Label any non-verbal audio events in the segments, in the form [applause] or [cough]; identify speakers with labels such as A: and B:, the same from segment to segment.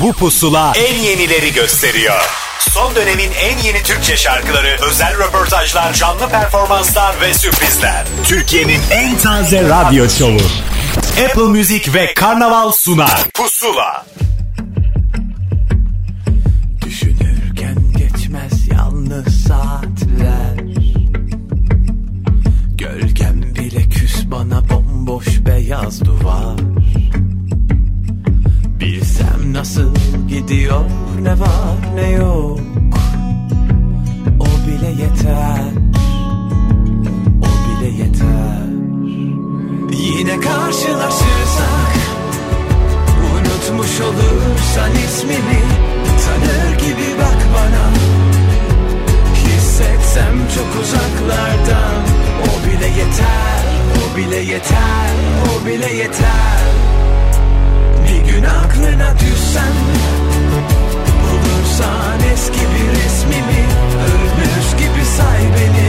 A: Bu pusula en yenileri gösteriyor. Son dönemin en yeni Türkçe şarkıları, özel röportajlar, canlı performanslar ve sürprizler. Türkiye'nin en taze radyo şovu. Apple Music ve Karnaval sunar. Pusula.
B: Düşünürken geçmez yalnız saatler Gölgem bile küs bana bomboş beyaz duvar nasıl gidiyor? Ne var ne yok? O bile yeter. O bile yeter. Yine karşılaşırsak Unutmuş olursan ismimi Tanır gibi bak bana. Hissetsem çok uzaklardan O bile yeter O bile yeter O bile yeter gün aklına düşsem Bulursan eski bir resmimi Ölmüş gibi say beni.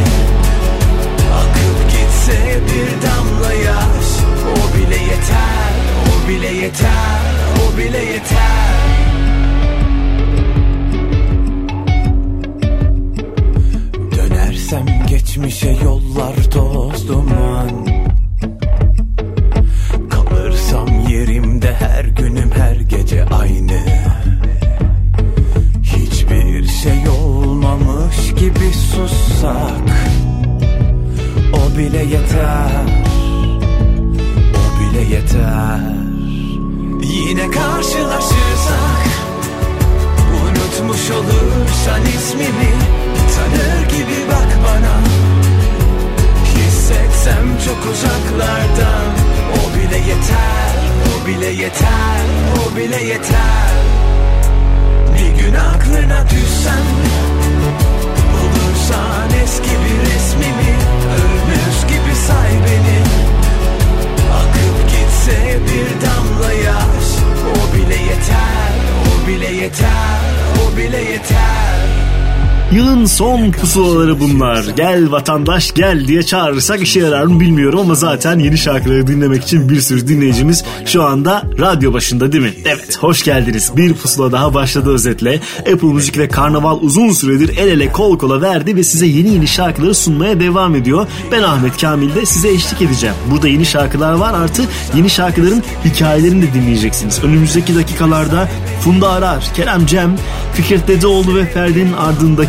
B: Akıp gitse bir damla yaş O bile yeter O bile yeter O bile yeter. Dönersem geçmişe yollar toz duman yerimde her günüm her gece aynı. Hiçbir şey olmamış gibi sussak O bile yeter. O bile yeter. Yine karşılaşırsak Unutmuş olursan ismimi Tanır gibi bak bana. Hissetsem çok uzaklardan O bile yeter O bile yeter O bile yeter. Bir gün aklına düşsem Bulursan eski bir resmimi Ölmüş gibi say beni. Akıp gitse bir damla yaş O bile yeter O bile yeter O bile yeter
C: Yılın son pusulaları bunlar. Gel vatandaş gel diye çağırırsak işe yarar mı bilmiyorum ama zaten yeni şarkıları dinlemek için bir sürü dinleyicimiz şu anda radyo başında değil mi? Evet hoş geldiniz. Bir pusula daha başladı özetle. Apple Müzik ve Karnaval uzun süredir el ele kol kola verdi ve size yeni yeni şarkıları sunmaya devam ediyor. Ben Ahmet Kamil de size eşlik edeceğim. Burada yeni şarkılar var artı yeni şarkıların hikayelerini de dinleyeceksiniz. Önümüzdeki dakikalarda Funda Arar, Kerem Cem, Fikret Dedeoğlu ve Ferdi'nin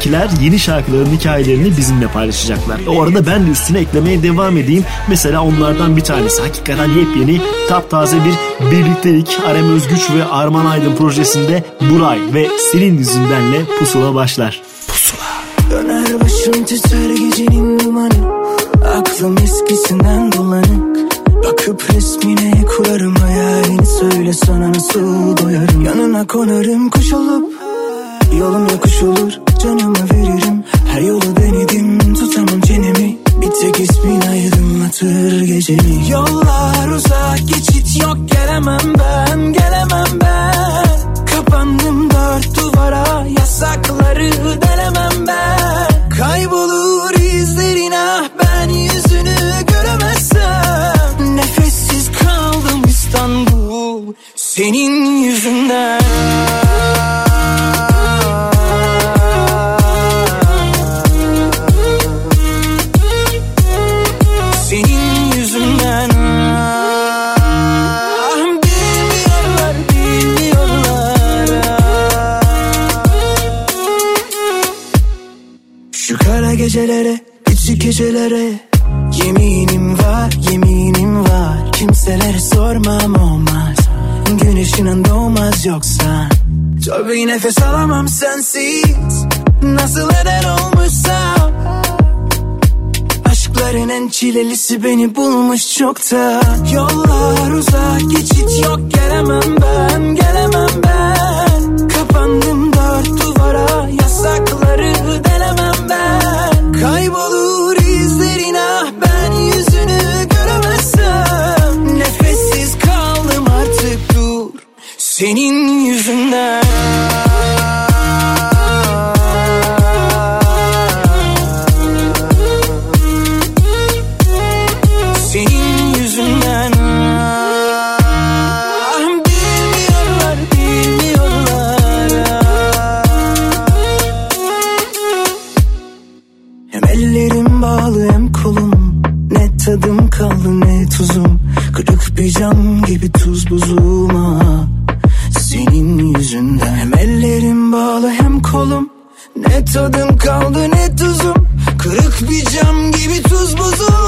C: ardındakiler yeni şarkıların hikayelerini bizimle paylaşacaklar. O arada ben de üstüne eklemeye devam edeyim. Mesela onlardan bir tanesi hakikaten yepyeni taptaze bir birliktelik Arem Özgüç ve Arman Aydın projesinde Buray ve Senin yüzündenle Pusula başlar. Pusula.
B: Döner başım titrer gecenin dumanı Aklım eskisinden bulanık Bakıp resmine kurarım hayalini Söyle sana nasıl doyarım Yanına konarım kuş olup Yolum yokuş olur canımı veririm. Her yolu denedim tutamam çenemi. Bir tek ismin aydınlatır gecemi. Yollar uzak geçit yok gelemem ben Gelemem ben. Kapandım dört duvara yasakları delemem ben. Kaybolur izlerin ah ben yüzünü göremezsem. Nefessiz kaldım İstanbul senin yüzünden gecelere Yeminim var, yeminim var. Kimselere sormam olmaz. Gün ışığının doğmaz yoksa. Tabii nefes alamam sensiz. Nasıl eder olmuşsam? Aşkların en çilelisi beni bulmuş çoktan. Yollar uzak geçit yok. Gelemem ben Gelemem ben. Kapandım dört duvara. Yasakları delemem ben. Kaybolur Senin yüzünden. Senin yüzünden. Ah, bilmiyorlar, bilmiyorlar. Hem ellerim bağlı hem kolum.
D: Ne tadım kaldı ne tuzum. Kırık bir cam gibi tuz buzuma yüzünden.
E: Hem ellerim bağlı hem kolum. Ne tadım kaldı ne tuzum? Kırık bir cam gibi tuz buzum.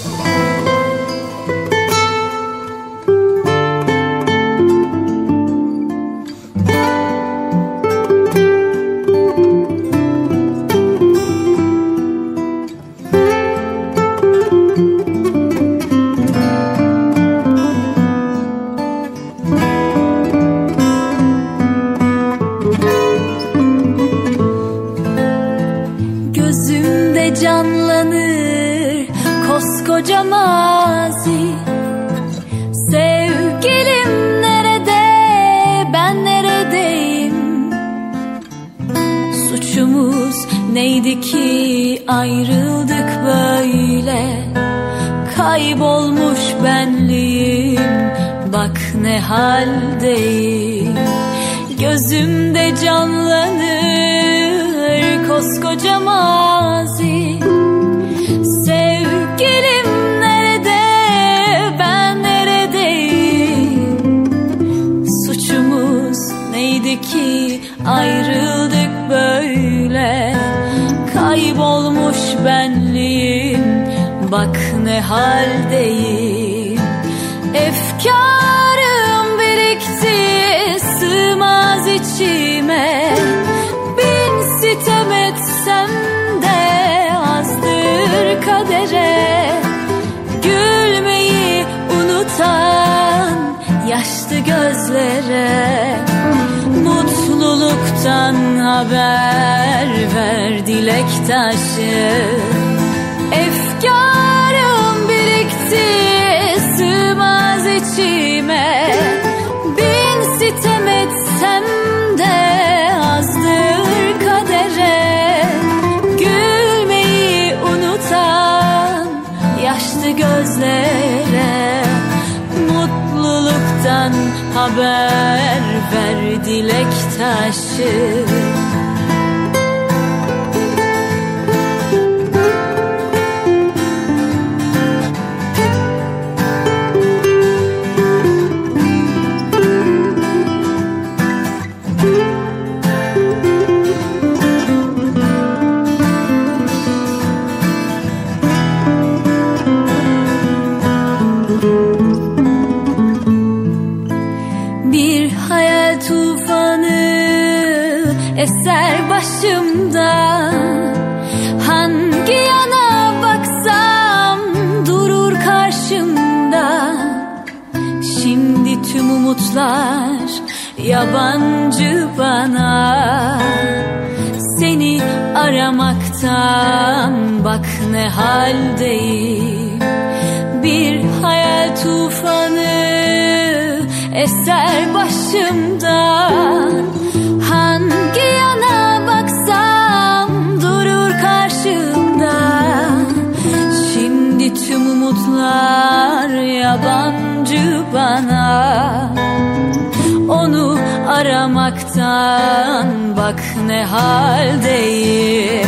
E: yandan bak ne haldeyim.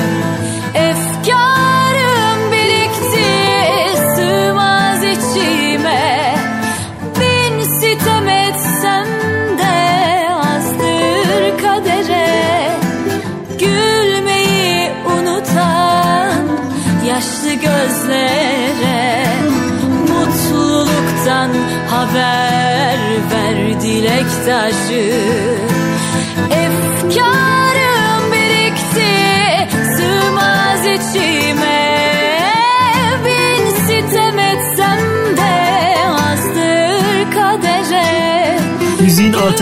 E: Efkarım birikti sığmaz içime. Bin sitem de azdır kadere. Gülmeyi unutan yaşlı gözlere. Mutluluktan haber ver dilek taşı.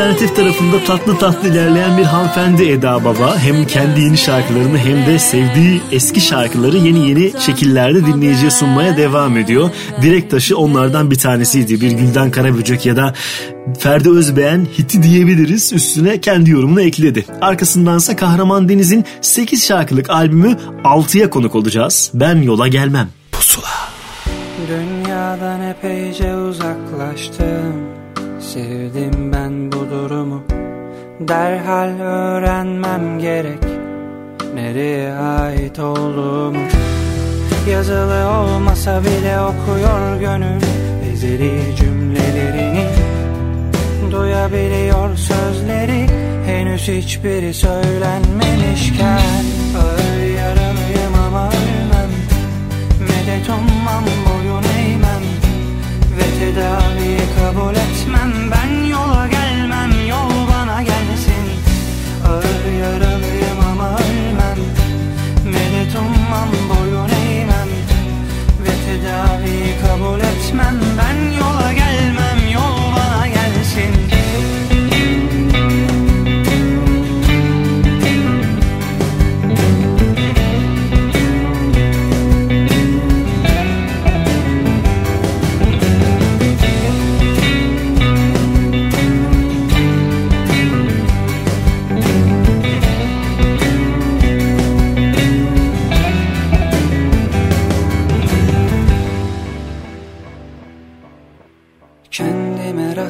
C: Alternatif tarafında tatlı tatlı ilerleyen bir hanımefendi Eda Baba. Hem kendi yeni şarkılarını hem de sevdiği eski şarkıları yeni yeni şekillerde dinleyiciye sunmaya devam ediyor. Direkt taşı onlardan bir tanesiydi. Bir Gülden Karaböcek ya da Ferdi Özbeğen hiti diyebiliriz. Üstüne kendi yorumunu ekledi. Arkasındansa Kahraman Deniz'in 8 şarkılık albümü 6'ya konuk olacağız. Ben yola gelmem. Pusula.
F: Dünyadan epeyce uzaklaştım Sevdim ben bu durumu. Derhal öğrenmem gerek Nereye ait olduğumu. Yazılı olmasa bile okuyor gönül Ezeli cümlelerini. Duyabiliyor sözleri Henüz hiçbiri söylenmemişken. Ağır yaralıyım ama ölmem Medet ummam boyun eğmem. Ve tedaviyi kabul etmem Ben Ve tedaviyi kabul etmem. Ben yola gelmem yol bana gelsin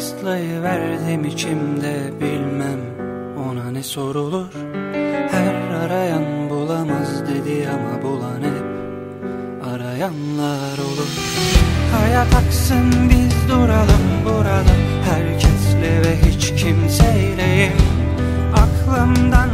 F: rastlayıverdim içimde bilmem ona ne sorulur. Her arayan bulamaz dedi ama bulan hep arayanlar olur. Hayat aksın biz duralım burada. Herkesle ve hiç kimseyleyim Aklımdan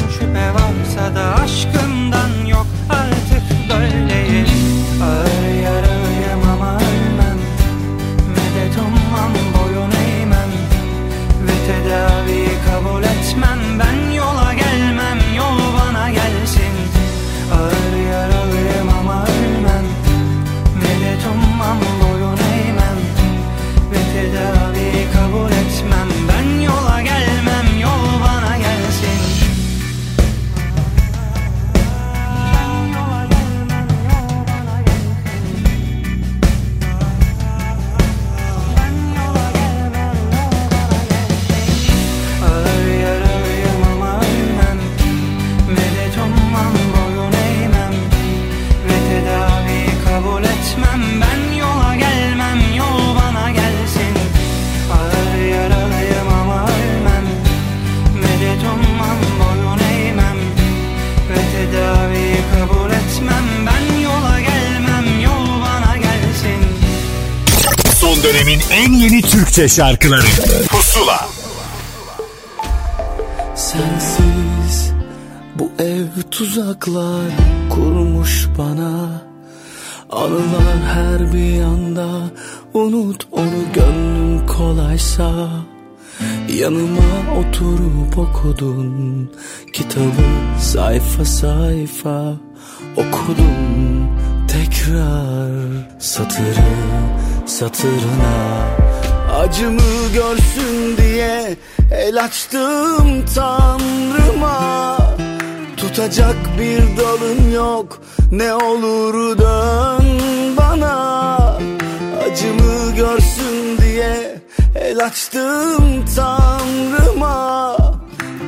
A: Türkçe şarkıları. Pusula.
G: Sensiz bu ev tuzaklar kurmuş bana. Anılar her bir yanda unut onu gönlün kolaysa. Yanıma oturup okudun kitabı sayfa sayfa Okudum tekrar satırı satırına Acımı görsün diye el açtım tanrıma. Tutacak bir dalın yok ne olur dön bana. Acımı görsün diye el açtım tanrıma.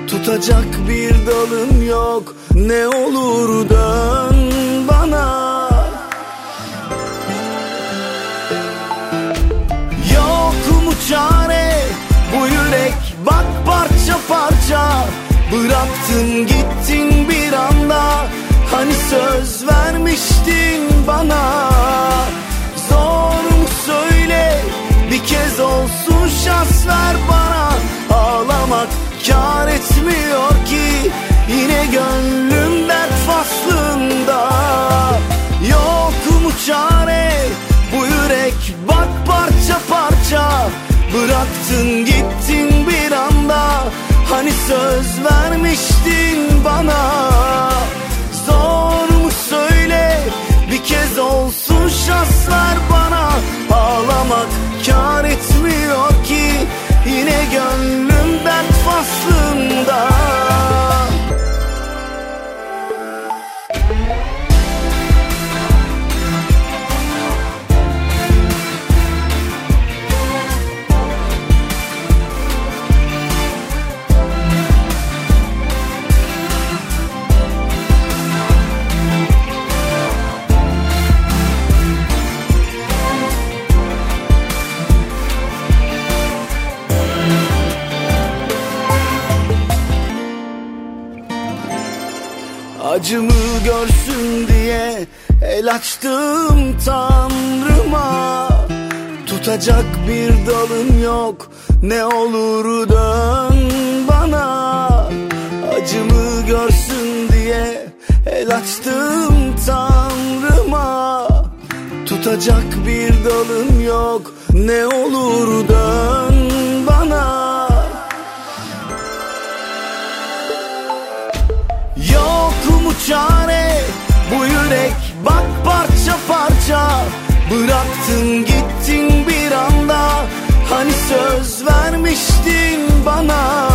G: Tutacak bir dalın yok ne olur dön bana çare bu yürek bak parça parça. Bıraktın gittin bir anda. Hani söz vermiştin bana. Zor mu söyle? Bir kez olsun şans ver bana. Ağlamak kar etmiyor ki. Yine gönlüm dert faslında. Yok mu çare? Bu yürek bak parça parça Bıraktın gittin bir anda. Hani söz vermiştin bana. Zor mu söyle? Bir kez olsun şanslar bana. Ağlamak kar etmiyor ki. Yine gönlüm dert
D: faslında. Bir dalım yok ne olur dön bana. Acımı görsün diye el açtım tanrıma. Tutacak bir dalım yok ne olur dön bana. Yok mu çare? Bu yürek bak parça parça. Bıraktın vermiştin bana.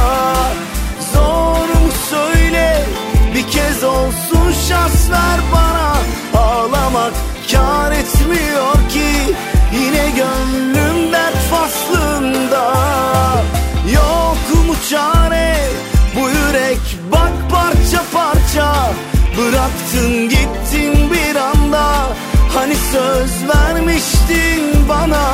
D: Zor mu söyle bir kez olsun şans ver bana. Ağlamak kar etmiyor ki Yine gönlüm dert faslında. Yok mu çare bu yürek bak parça parça. Bıraktın gittin bir anda Hani söz vermiştin bana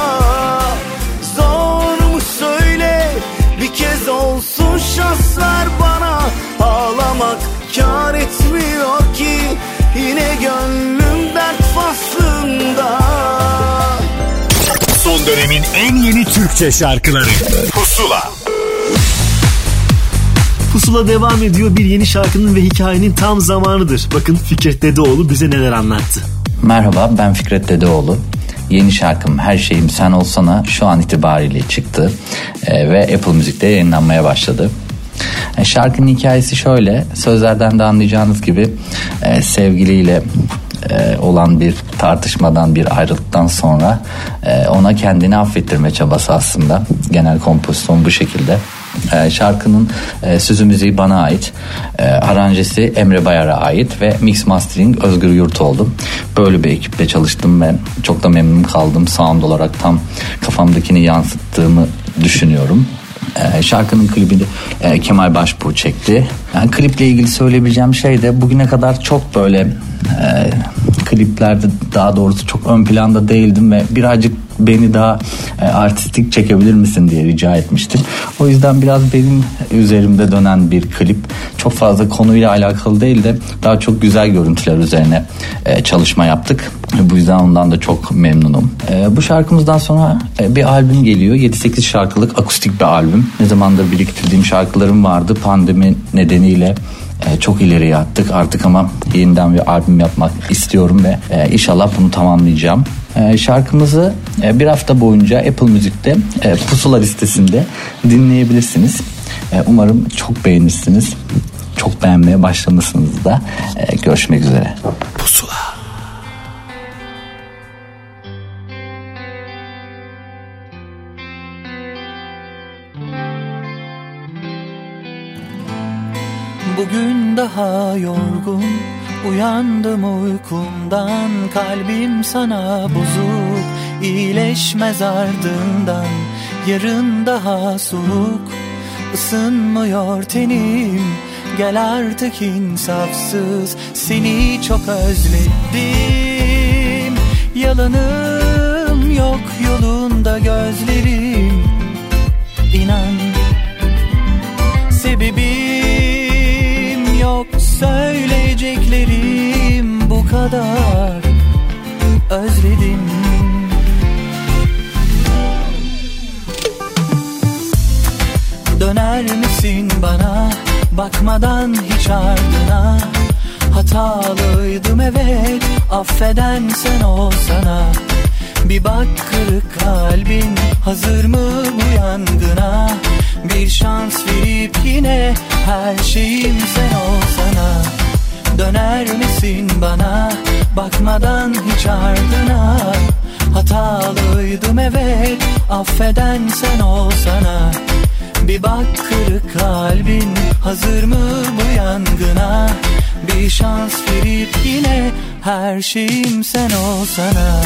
D: kez olsun şans ver bana Ağlamak kar etmiyor ki Yine gönlüm dert faslında
A: Son dönemin en yeni Türkçe şarkıları Pusula
C: Pusula devam ediyor. Bir yeni şarkının ve hikayenin tam zamanıdır. Bakın Fikret Dedeoğlu bize neler anlattı.
H: Merhaba ben Fikret Dedeoğlu. Yeni şarkım Her Şeyim Sen Olsana şu an itibariyle çıktı Ee, ve Apple Müzik'te yayınlanmaya başladı. E, Şarkının hikayesi şöyle sözlerden de anlayacağınız gibi e, sevgiliyle e, olan bir tartışmadan bir ayrılıktan sonra e, ona kendini affettirme çabası aslında genel kompozisyon bu şekilde. E, şarkının e, sözü müziği bana ait, e, aranjesi Emre Bayar'a ait ve mix mastering Özgür Yurtoğlu. Böyle bir ekiple çalıştım ve çok da memnun kaldım. Sound olarak tam kafamdakini yansıttığımı düşünüyorum. Ee, şarkının klibini e, Kemal Başbuğ çekti. Yani kliple ilgili söyleyebileceğim şey de bugüne kadar çok böyle e, kliplerde daha doğrusu çok ön planda değildim ve birazcık beni daha e, artistik çekebilir misin diye rica etmiştim. O yüzden biraz benim üzerimde dönen bir klip. Çok fazla konuyla alakalı değil de daha çok güzel görüntüler üzerine e, çalışma yaptık. Bu yüzden ondan da çok memnunum. E, bu şarkımızdan sonra e, bir albüm geliyor. 7-8 şarkılık akustik bir albüm. Ne zamandır biriktirdiğim şarkılarım vardı. Pandemi nedeniyle e, çok ileriye attık artık ama yeniden bir albüm yapmak istiyorum ve e, inşallah bunu tamamlayacağım. E, şarkımızı bir hafta boyunca Apple Müzik'te e, Pusula listesinde dinleyebilirsiniz. Umarım çok beğenirsiniz. Çok beğenmeye başlamışsınız da. E, görüşmek üzere.
A: Pusula
I: Bugün daha yorgun. Uyandım uykumdan Kalbim sana bozuk. İyileşmez ardından Yarın daha soğuk. Isınmıyor tenim Gel artık insafsız. Seni çok özledim. Yalanım yok yolunda gözlerim. İnan Sebebim yok söyleyeceklerim bu kadar. Özledim. Döner misin bana? Bakmadan hiç ardına. Hatalıydım evet affeden sen olsana Bir bak kırık kalbin hazır mı bu yangına Bir şans verip yine her şeyim sen olsana Döner misin bana? Bakmadan hiç ardına Hatalıydım evet affeden sen olsana Bir bak kırık kalbin hazır mı bu yangına Bir şans verip yine her şeyim sen olsana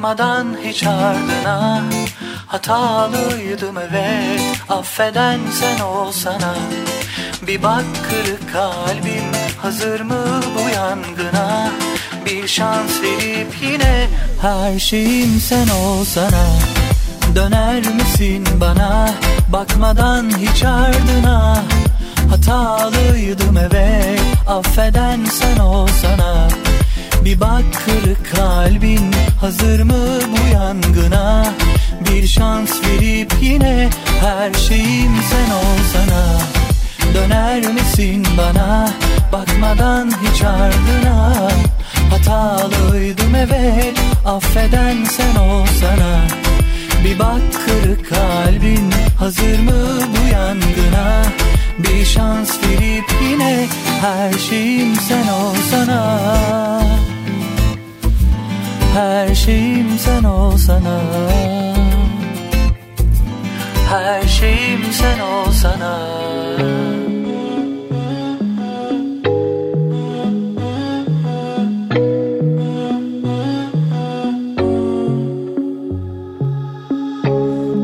I: bakmadan hiç ardına Hatalıydım evet affeden sen olsana. Bir bak kırık kalbim hazır mı bu yangına? Bir şans verip yine her şeyim sen olsana. Döner misin bana? Bakmadan hiç ardına Hatalıydım evet affeden sen olsana Bir bak kırık kalbin hazır mı bu yangına? Bir şans verip yine her şeyim sen olsana. Döner misin bana? Bakmadan hiç ardına. Hatalıydım evet affeden sen olsana. Bir bak kırık kalbin hazır mı bu yangına? Bir şans verip yine her şeyim sen olsana Her şeyim sen olsana. Her şeyim sen olsana.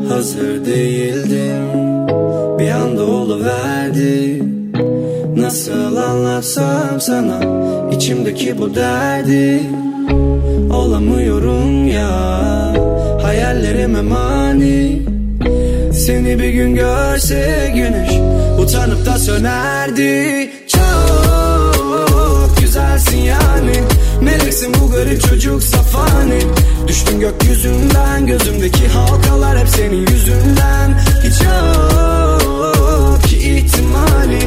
J: Hazır değildim Bir anda oluverdi. Nasıl anlatsam sana içimdeki bu derdi Olamıyorum ya. Hayallerime mani. Seni bir gün görse güneş Utanıp da sönerdi. Çok güzelsin yani. Meleksin bu garip çocuk safani. Düştün gökyüzünden Gözümdeki halkalar hep senin yüzünden. Hiç yok ki ihtimali.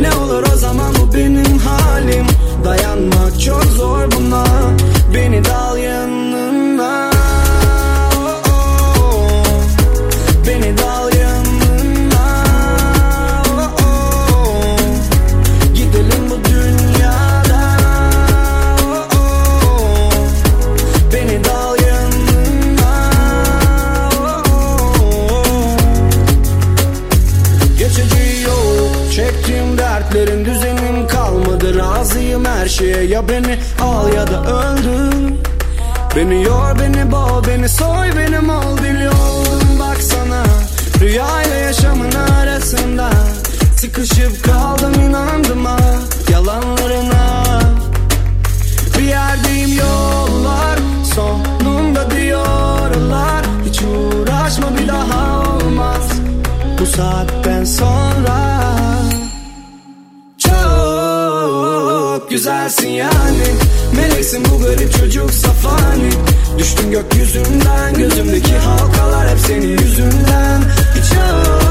J: Ne olur o zaman bu benim halim. Dayanmak çok zor beni al ya da öldür. Beni yor beni boğ beni soy benim ol. Deli oldum baksana Rüya ile yaşamın arasında Sıkışıp kaldım inandım ha. Yalanlarına Bir yerdeyim yollar sonunda diyorlar. Hiç uğraşma bir daha olmaz. Bu saatten güzelsin yani. Meleksin bu garip çocuk safani. Düştün gökyüzünden Gözümdeki halkalar hep senin yüzünden. Hiç yok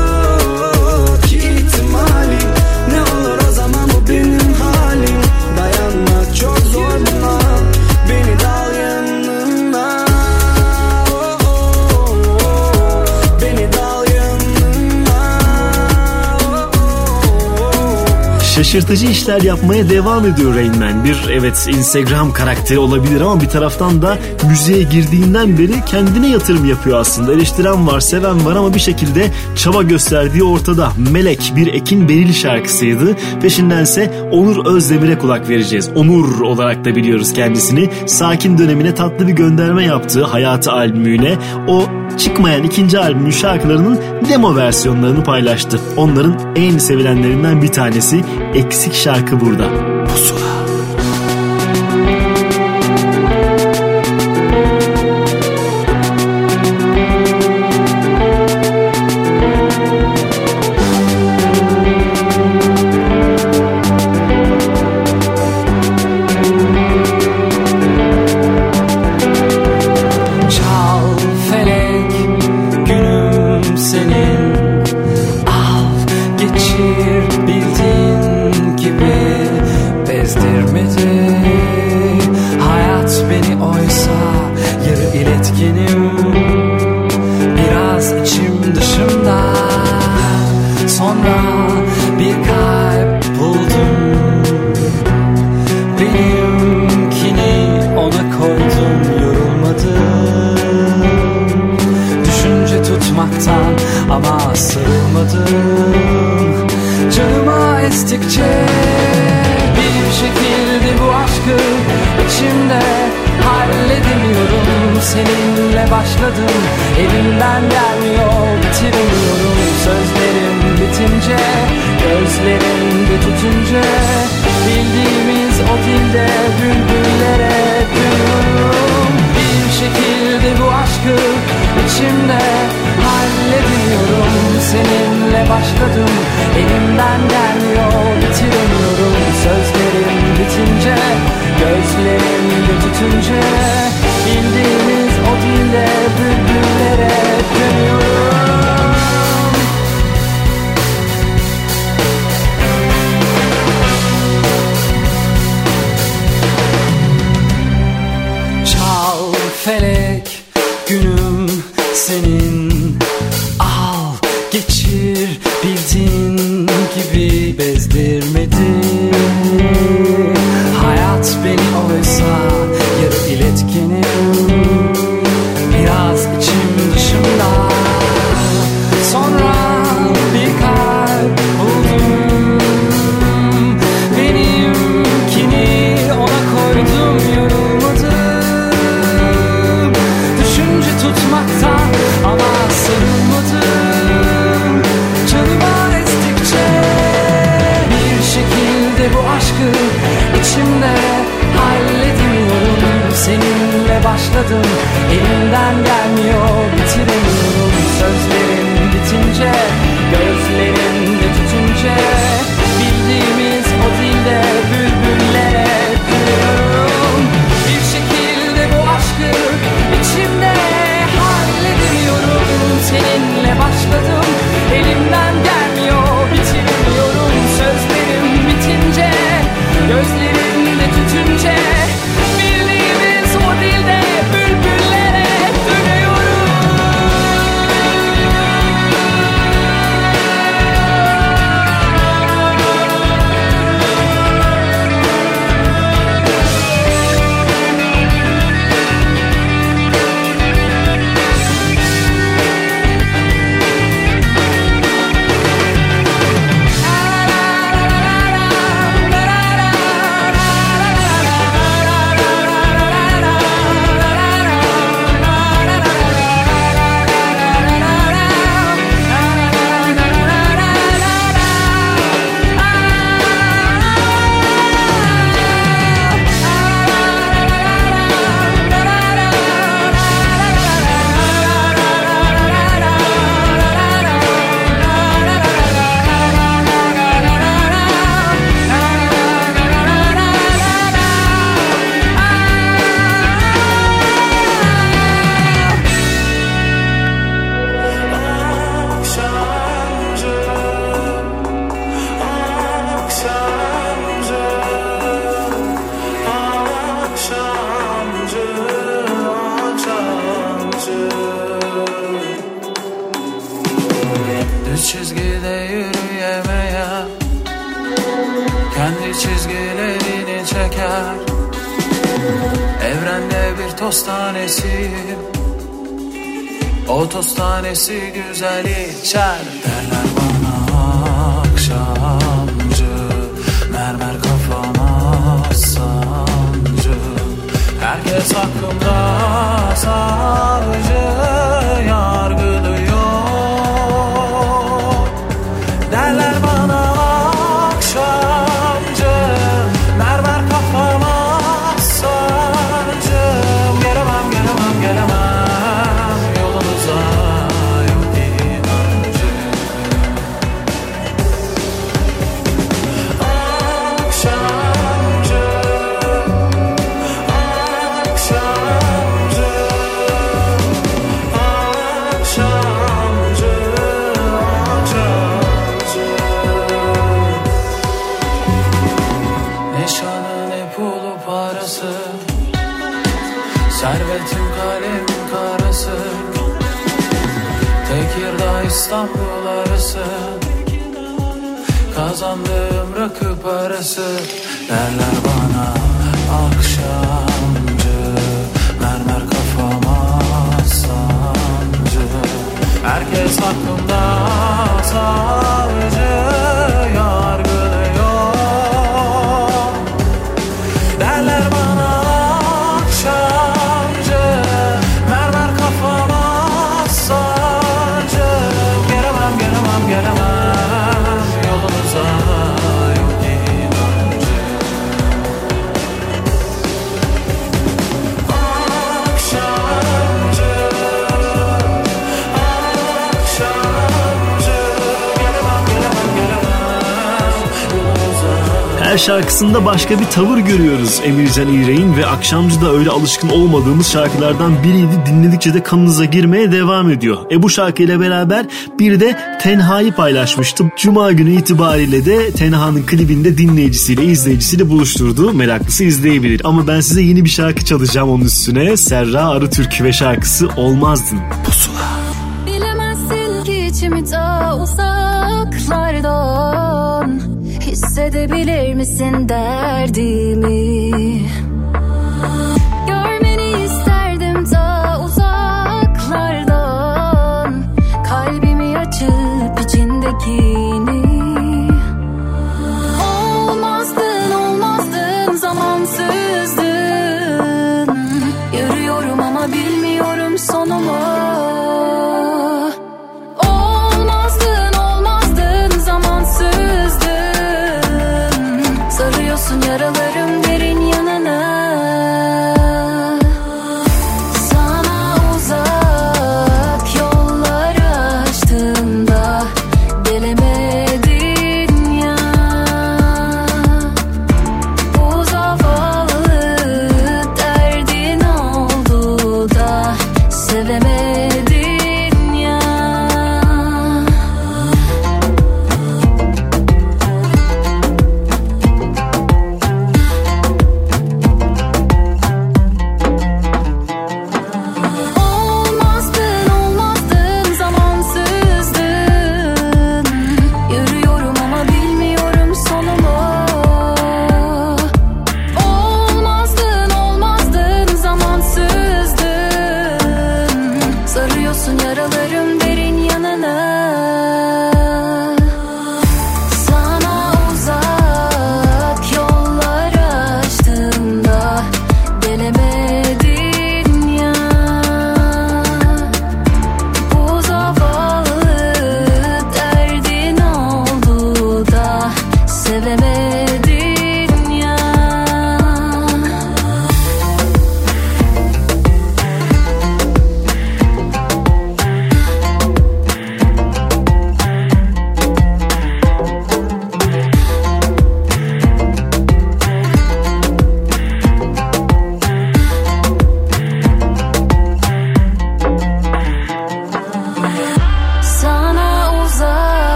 K: Şaşırtıcı işler yapmaya devam ediyor Rain Man. Bir evet Instagram karakteri olabilir ama bir taraftan da müziğe girdiğinden beri kendine yatırım yapıyor aslında. Eleştiren var, seven var ama bir şekilde çaba gösterdiği ortada. Melek bir Ekin Beril şarkısıydı. Peşindense Onur Özdemir'e kulak vereceğiz. Onur olarak da biliyoruz kendisini. Sakin dönemine tatlı bir gönderme yaptığı Hayatı albümüyle o çıkmayan ikinci albümün şarkılarının demo versiyonlarını paylaştı. Onların en sevilenlerinden bir tanesi Eksik şarkı burada. Pusula.
L: İstanbul arası. Kazandığım rakı parası. Derler bana akşamcı. Mermer kafama sancı. Herkes hakkında savcı
C: Her şarkısında başka bir tavır görüyoruz Emircan İğrek'in ve Akşamcı'da öyle alışkın olmadığımız şarkılardan biriydi. Dinledikçe de kanınıza girmeye devam ediyor. E bu şarkıyla beraber bir de Tenha'yı paylaşmıştım. Cuma günü itibariyle de Tenha'nın klibinde dinleyicisiyle izleyicisiyle buluşturdu. Meraklısı izleyebilir. Ama ben size yeni bir şarkı çalacağım onun üstüne. Serra Arıtürk ve şarkısı Olmazdın. Pusula.
M: Bilemezsin ki içimi ta uzaklardan Hissedebilir misin derdimi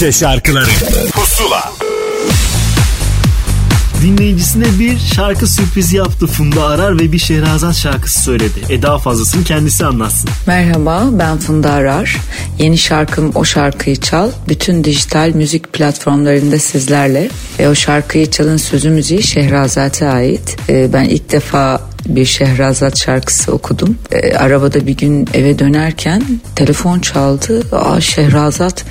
A: Türkçe şarkıları Pusula
C: Dinleyicisine bir şarkı sürprizi yaptı Funda Arar ve bir Şehrazat şarkısı söyledi. E daha fazlasını kendisi anlatsın.
N: Merhaba ben Funda Arar. Yeni şarkım O Şarkıyı Çal. Bütün dijital müzik platformlarında sizlerle. Ve o şarkıyı çalın sözü müziği Şehrazat'a ait. Ee, ben ilk defa bir Şehrazat şarkısı okudum. Ee, arabada bir gün eve dönerken telefon çaldı. Aa Şehrazat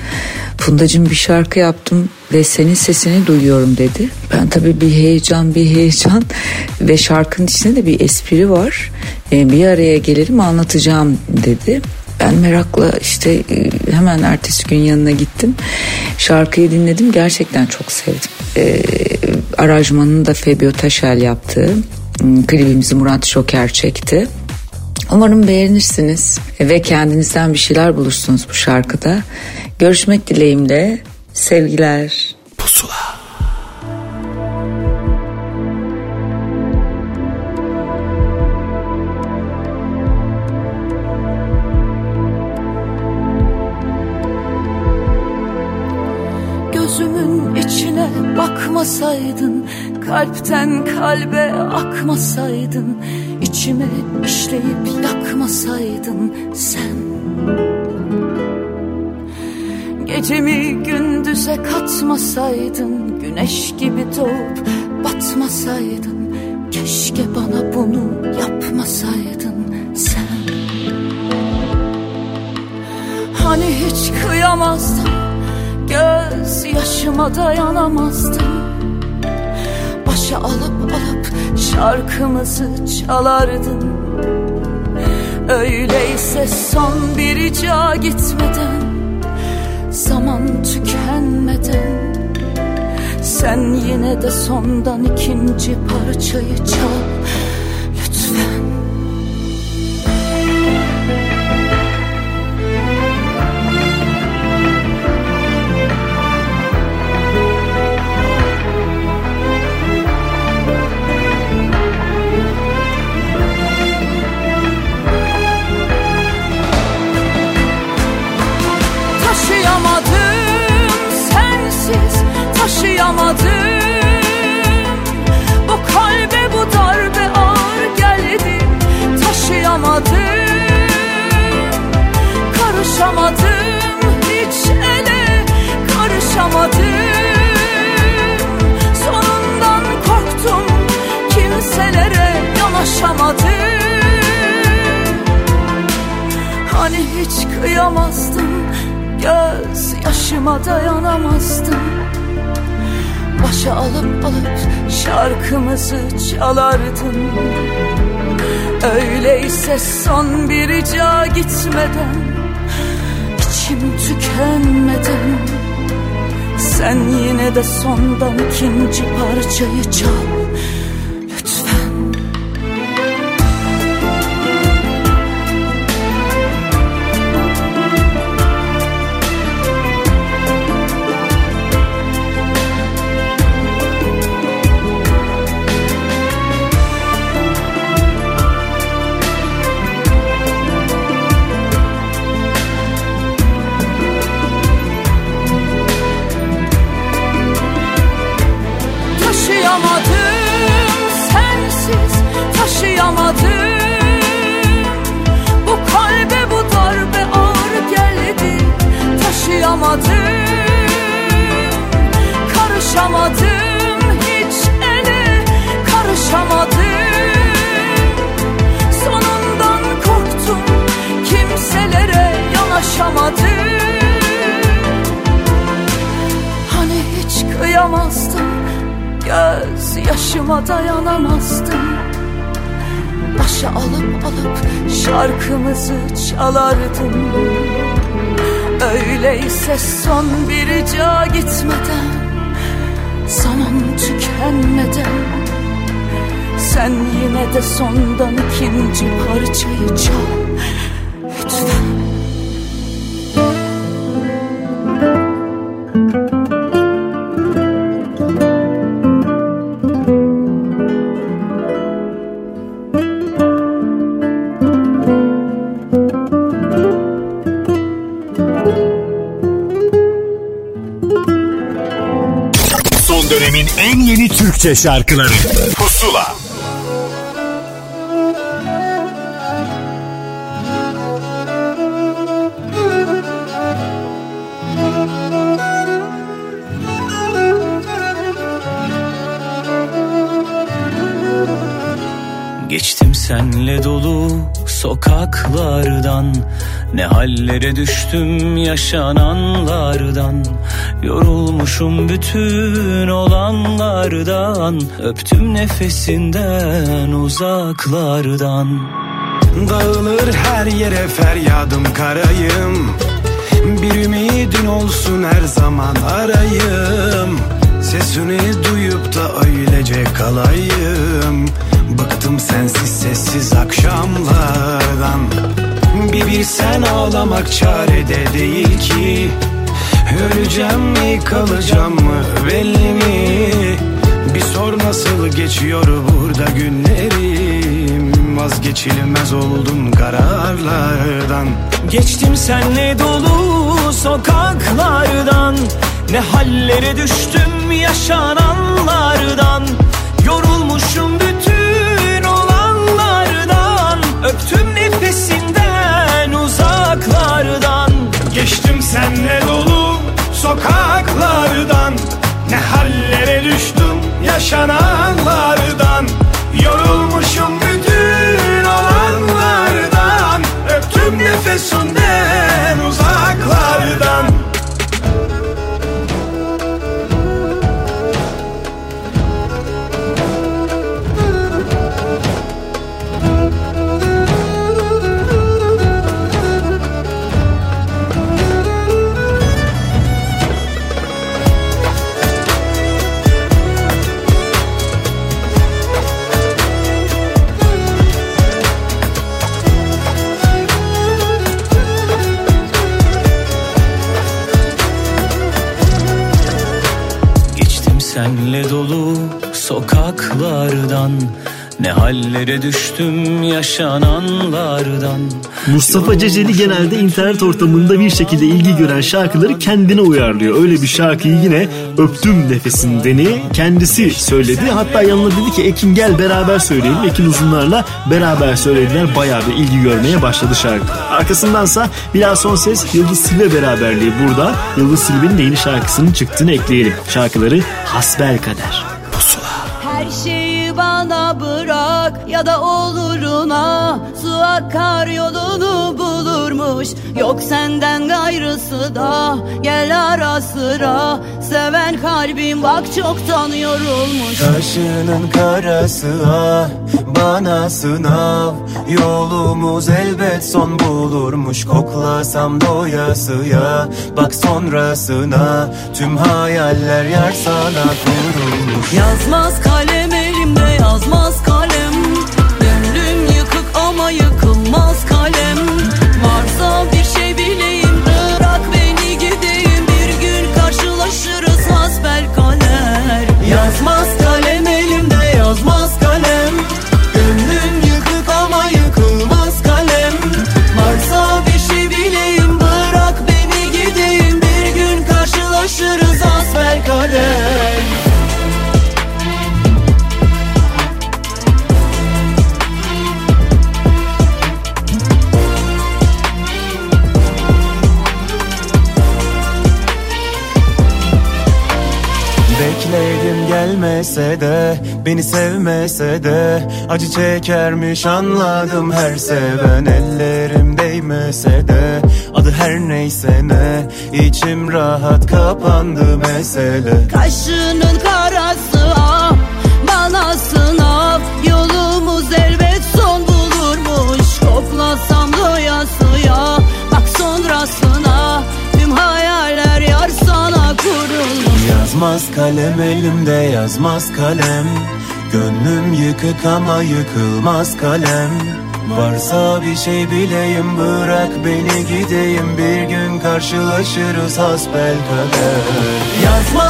N: Fundacığım bir şarkı yaptım ve senin sesini duyuyorum dedi. Ben tabii bir heyecan bir heyecan [laughs] ve şarkının içinde de bir espri var. Ee, bir araya gelelim anlatacağım dedi. Ben merakla işte e, hemen ertesi gün yanına gittim. Şarkıyı dinledim gerçekten çok sevdim. Ee, aranjmanını da Fabio Taşel yaptı. Hmm, Klibimizi Murat Şoker çekti. Umarım beğenirsiniz ve kendinizden bir şeyler bulursunuz bu şarkıda. Görüşmek dileğimle. Sevgiler.
A: Pusula
E: Gözümün içine bakmasaydın Kalpten kalbe akmasaydın içime işleyip yakmasaydın sen Gecemi gündüze katmasaydın Güneş gibi doğup batmasaydın Keşke bana bunu yapmasaydın sen. Hani hiç kıyamazdım Göz yaşıma dayanamazdım. Başa alıp alıp şarkımızı çalardın. Öyleyse son bir rica gitmeden Zaman tükenmeden Sen yine de sondan ikinci parçayı çal taşıyamadım Bu kalbe bu darbe ağır geldi taşıyamadım Karışamadım hiç ele karışamadım. Sonundan korktum kimselere yanaşamadım. Hani hiç kıyamazdım Göz yaşıma dayanamazdım Başa alıp alıp şarkımızı çalardın. Öyleyse son bir rica gitmeden içim tükenmeden Sen yine de sondan ikinci parçayı çal
M: çalardım Öyleyse son bir rica gitmeden Zaman tükenmeden Sen yine de sondan ikinci parçayı çal. Lütfen
A: Türkçe şarkıları. Pusula.
O: Geçtim senle dolu sokaklardan. Ne hallere düştüm yaşananlardan Yorulmuşum bütün olanlardan Öptüm nefesinden uzaklardan.
J: Dağılır her yere feryadım karayım. Bir ümidin olsun her zaman arayım. Sesini duyup da öylece kalayım. Bıktım sensiz sessiz akşamlardan. Bir bilsen ağlamak çarede değil ki Öleceğim mi kalacağım mı belli mi? Bir sor nasıl geçiyor burada günlerim? Vazgeçilmez oldum kararlardan.
O: Geçtim senle dolu sokaklardan. Ne hallere düştüm yaşananlardan. Yorulmuşum bütün olanlardan. Öptüm nefesinden uzaklardan.
J: Geçtim senle dolu sokaklardan Ne hallere düştüm yaşananlardan. Yorulmuşum bütün olanlardan Öptüm nefesinden uzaklardan
O: hallere düştüm yaşananlardan
C: Mustafa Ceceli genelde internet ortamında bir şekilde ilgi gören şarkıları kendine uyarlıyor. Öyle bir şarkıyı yine Öptüm Nefesindeni kendisi söyledi. Hatta yanına dedi ki Ekin gel beraber söyleyelim. Ekin Uzunlar'la beraber söylediler. Bayağı bir ilgi görmeye başladı şarkı. Arkasındansa biraz son ses Yıldız Silve beraberliği burada. Yıldız Silve'nin de yeni şarkısının çıktığını ekleyelim. Şarkıları Hasbel Kader.
M: Her bana bırak ya da oluruna Su akar yolunu bulurmuş. Yok senden gayrısı da gel ara sıra. Seven kalbim bak çoktan yorulmuş.
B: Kaşının karası ah bana sınav. Yolumuz elbet son bulurmuş Koklasam doyasıya bak sonrasına Tüm hayaller yer sana kurulmuş.
M: Yazmaz kalem elimde yazmaz
B: gelmese de Beni sevmese de Acı çekermiş anladım her seven. Ellerim değmese de Adı her neyse ne içim rahat kapandı mesele.
M: Kaşının
B: yazmaz kalem elimde yazmaz kalem. Gönlüm yıkık ama yıkılmaz kalem. Varsa bir şey bileyim bırak beni gideyim. Bir gün karşılaşırız hasbel kader.
A: Yazmaz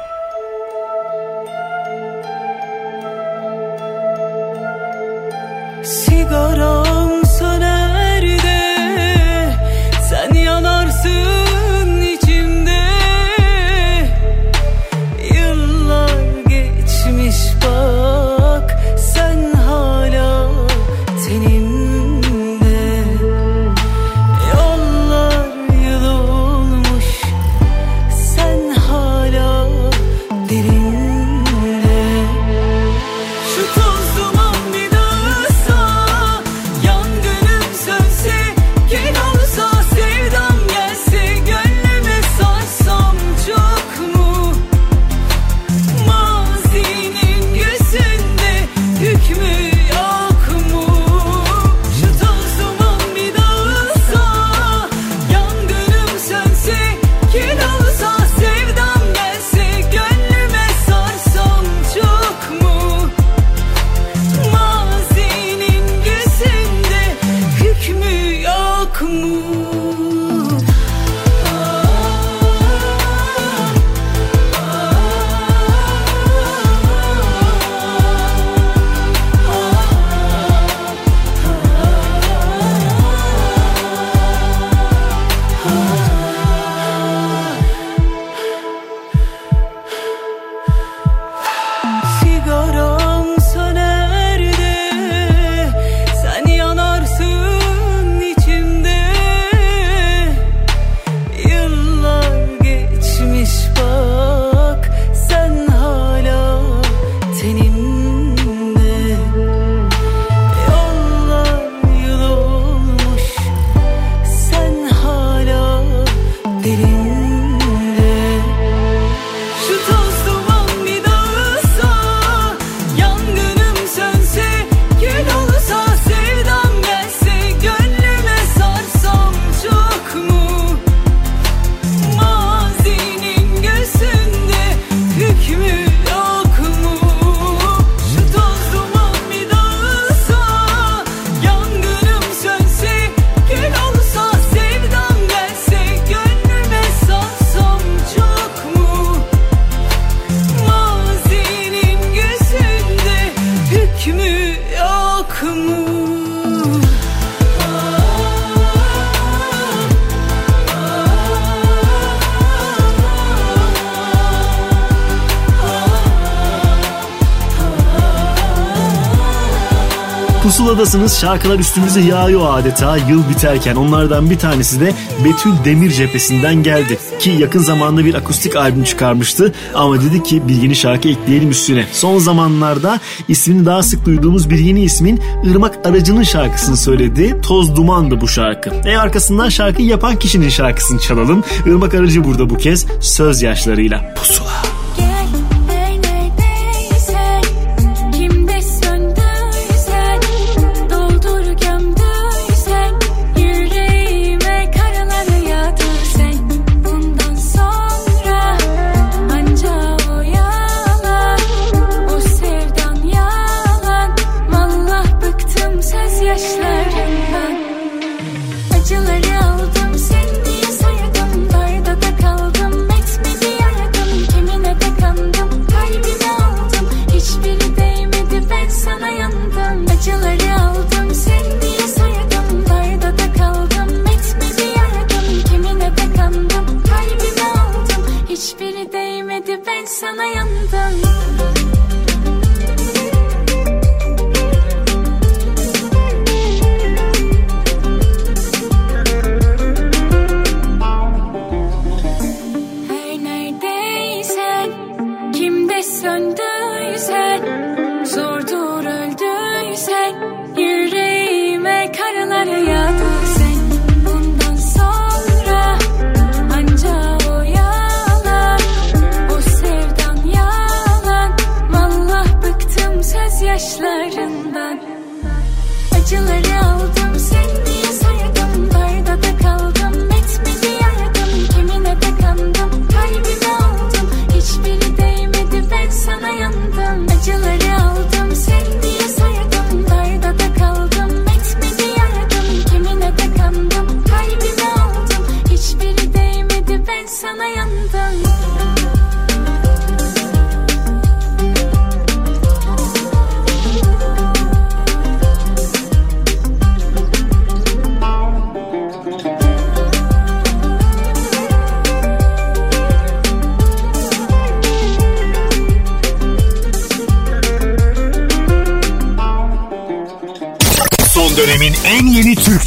M: Pusuladasınız şarkılar üstümüze yağıyor adeta yıl biterken onlardan bir tanesi de Betül Demir cephesinden geldi ki yakın zamanda bir akustik albüm çıkarmıştı ama dedi ki bir yeni şarkı ekleyelim üstüne. Son zamanlarda ismini daha sık duyduğumuz bir yeni ismin Irmak Aracı'nın şarkısını söyledi. Toz Duman'dı bu şarkı. E arkasından şarkıyı yapan kişinin şarkısını çalalım. Irmak Aracı burada bu kez söz yaşlarıyla. Pusula.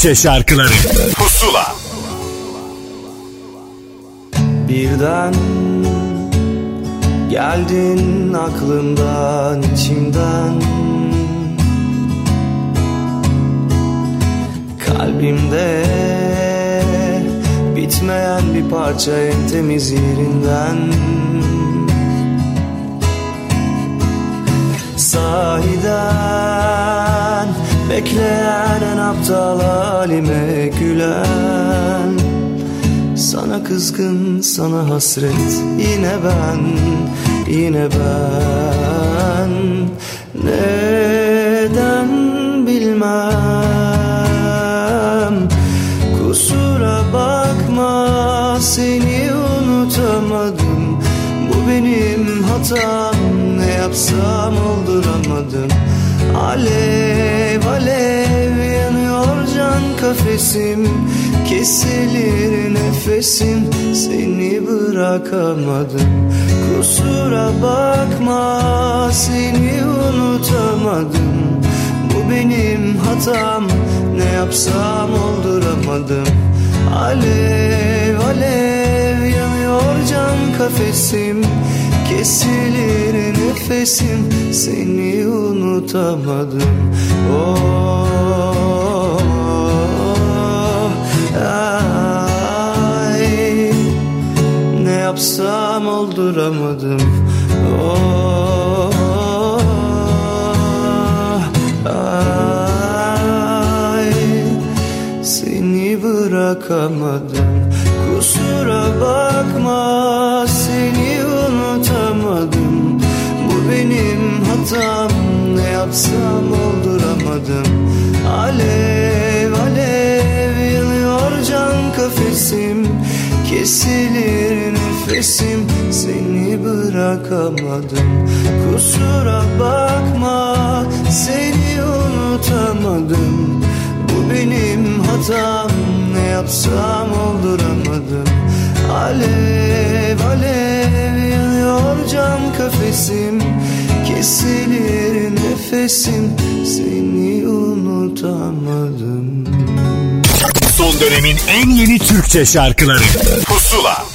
A: Türkçe şarkıları. Pusula.
P: Birden geldin aklımdan içimden. Kalbimde bitmeyen bir parça en temiz yerinden kızgın, sana hasret. Yine ben, yine ben. Neden bilmem? Kusura bakma seni unutamadım. Bu benim hatam Ne yapsam olduramadım. Alev alev yanıyor can kafesim Kesilir nefesim seni bırakamadım. Kusura bakma seni unutamadım. Bu benim hatam ne yapsam olduramadım. Alev alev yanıyor can kafesim. Kesilir nefesim seni unutamadım. Oh, yapsam olduramadım. Oh, ay, seni bırakamadım. Kusura bakma seni unutamadım. Bu benim hatam ne yapsam olduramadım. Alev alev yanıyor can kafesim. Kesilir nefesim seni bırakamadım. Kusura bakma seni unutamadım. Bu benim hatam ne yapsam olduramadım. Alev alev yanıyor can kafesim. Kesilir nefesim seni unutamadım.
A: Son dönemin en yeni Türkçe şarkıları. Pusula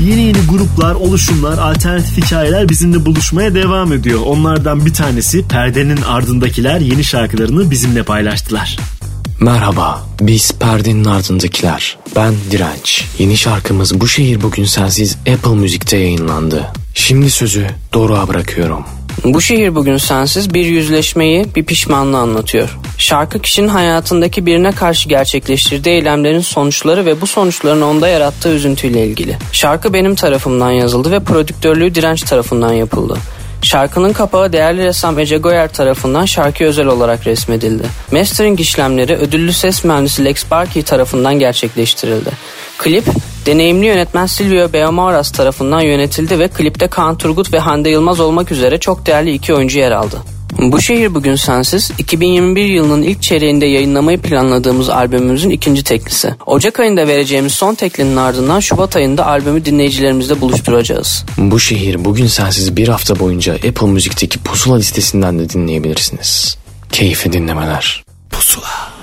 C: Yeni yeni gruplar, oluşumlar, alternatif hikayeler bizimle buluşmaya devam ediyor. Onlardan bir tanesi Perdenin Ardındakiler yeni şarkılarını bizimle paylaştılar.
Q: Merhaba, biz Perdenin Ardındakiler. Ben Direnç. Yeni şarkımız Bu Şehir Bugün Sensiz Apple Müzik'te yayınlandı. Şimdi sözü Doruk'a bırakıyorum.
R: Bu şehir bugün sensiz bir yüzleşmeyi, bir pişmanlığı anlatıyor. Şarkı kişinin hayatındaki birine karşı gerçekleştirdiği eylemlerin sonuçları ve bu sonuçların onda yarattığı üzüntüyle ilgili. Şarkı benim tarafımdan yazıldı ve prodüktörlüğü Direnç tarafından yapıldı. Şarkının kapağı değerli ressam Ece Goyer tarafından şarkı özel olarak resmedildi. Mastering işlemleri ödüllü ses mühendisi Lex Barkey tarafından gerçekleştirildi. Klip deneyimli yönetmen Silvio Beaumaras tarafından yönetildi ve klipte Kaan Turgut ve Hande Yılmaz olmak üzere çok değerli iki oyuncu yer aldı. Bu şehir bugün sensiz 2021 yılının ilk çeyreğinde yayınlamayı planladığımız albümümüzün ikinci teklisi. Ocak ayında vereceğimiz son teklinin ardından Şubat ayında albümü dinleyicilerimizle buluşturacağız.
Q: Bu şehir bugün sensiz bir hafta boyunca Apple Müzik'teki pusula listesinden de dinleyebilirsiniz. Keyifli dinlemeler.
A: Pusula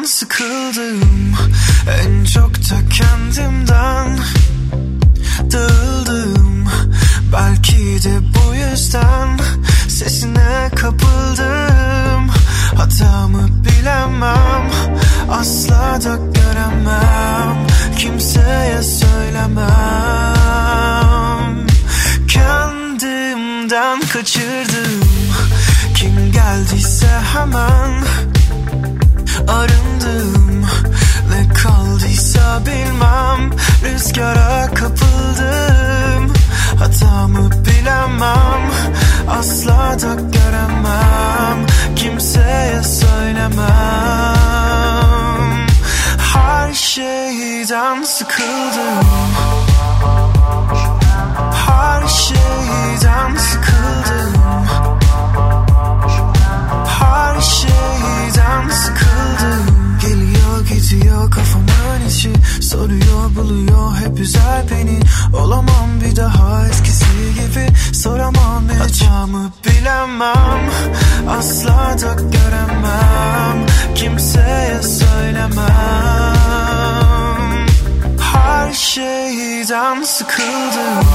P: şeyden sıkıldım. En çok da kendimden Dağıldım. Belki de bu yüzden Sesine kapıldım. Hatamı bilemem Asla da göremem. Kimseye söylemem. Kendimden kaçırdım. Kim geldiyse hemen Arındım Ne kaldıysa bilmem Rüzgara kapıldım. Hatamı bilemem Asla da göremem Kimseye söylemem. Her şeyden sıkıldım. Her şeyden sıkıldım her şeyden sıkıldım. Geliyor gidiyor kafamın içi Soruyor buluyor hep üzer beni. Olamam bir daha eskisi gibi. Soramam hiç Hatamı bilemem. Asla da göremem. Kimseye söylemem. Her şeyden sıkıldım.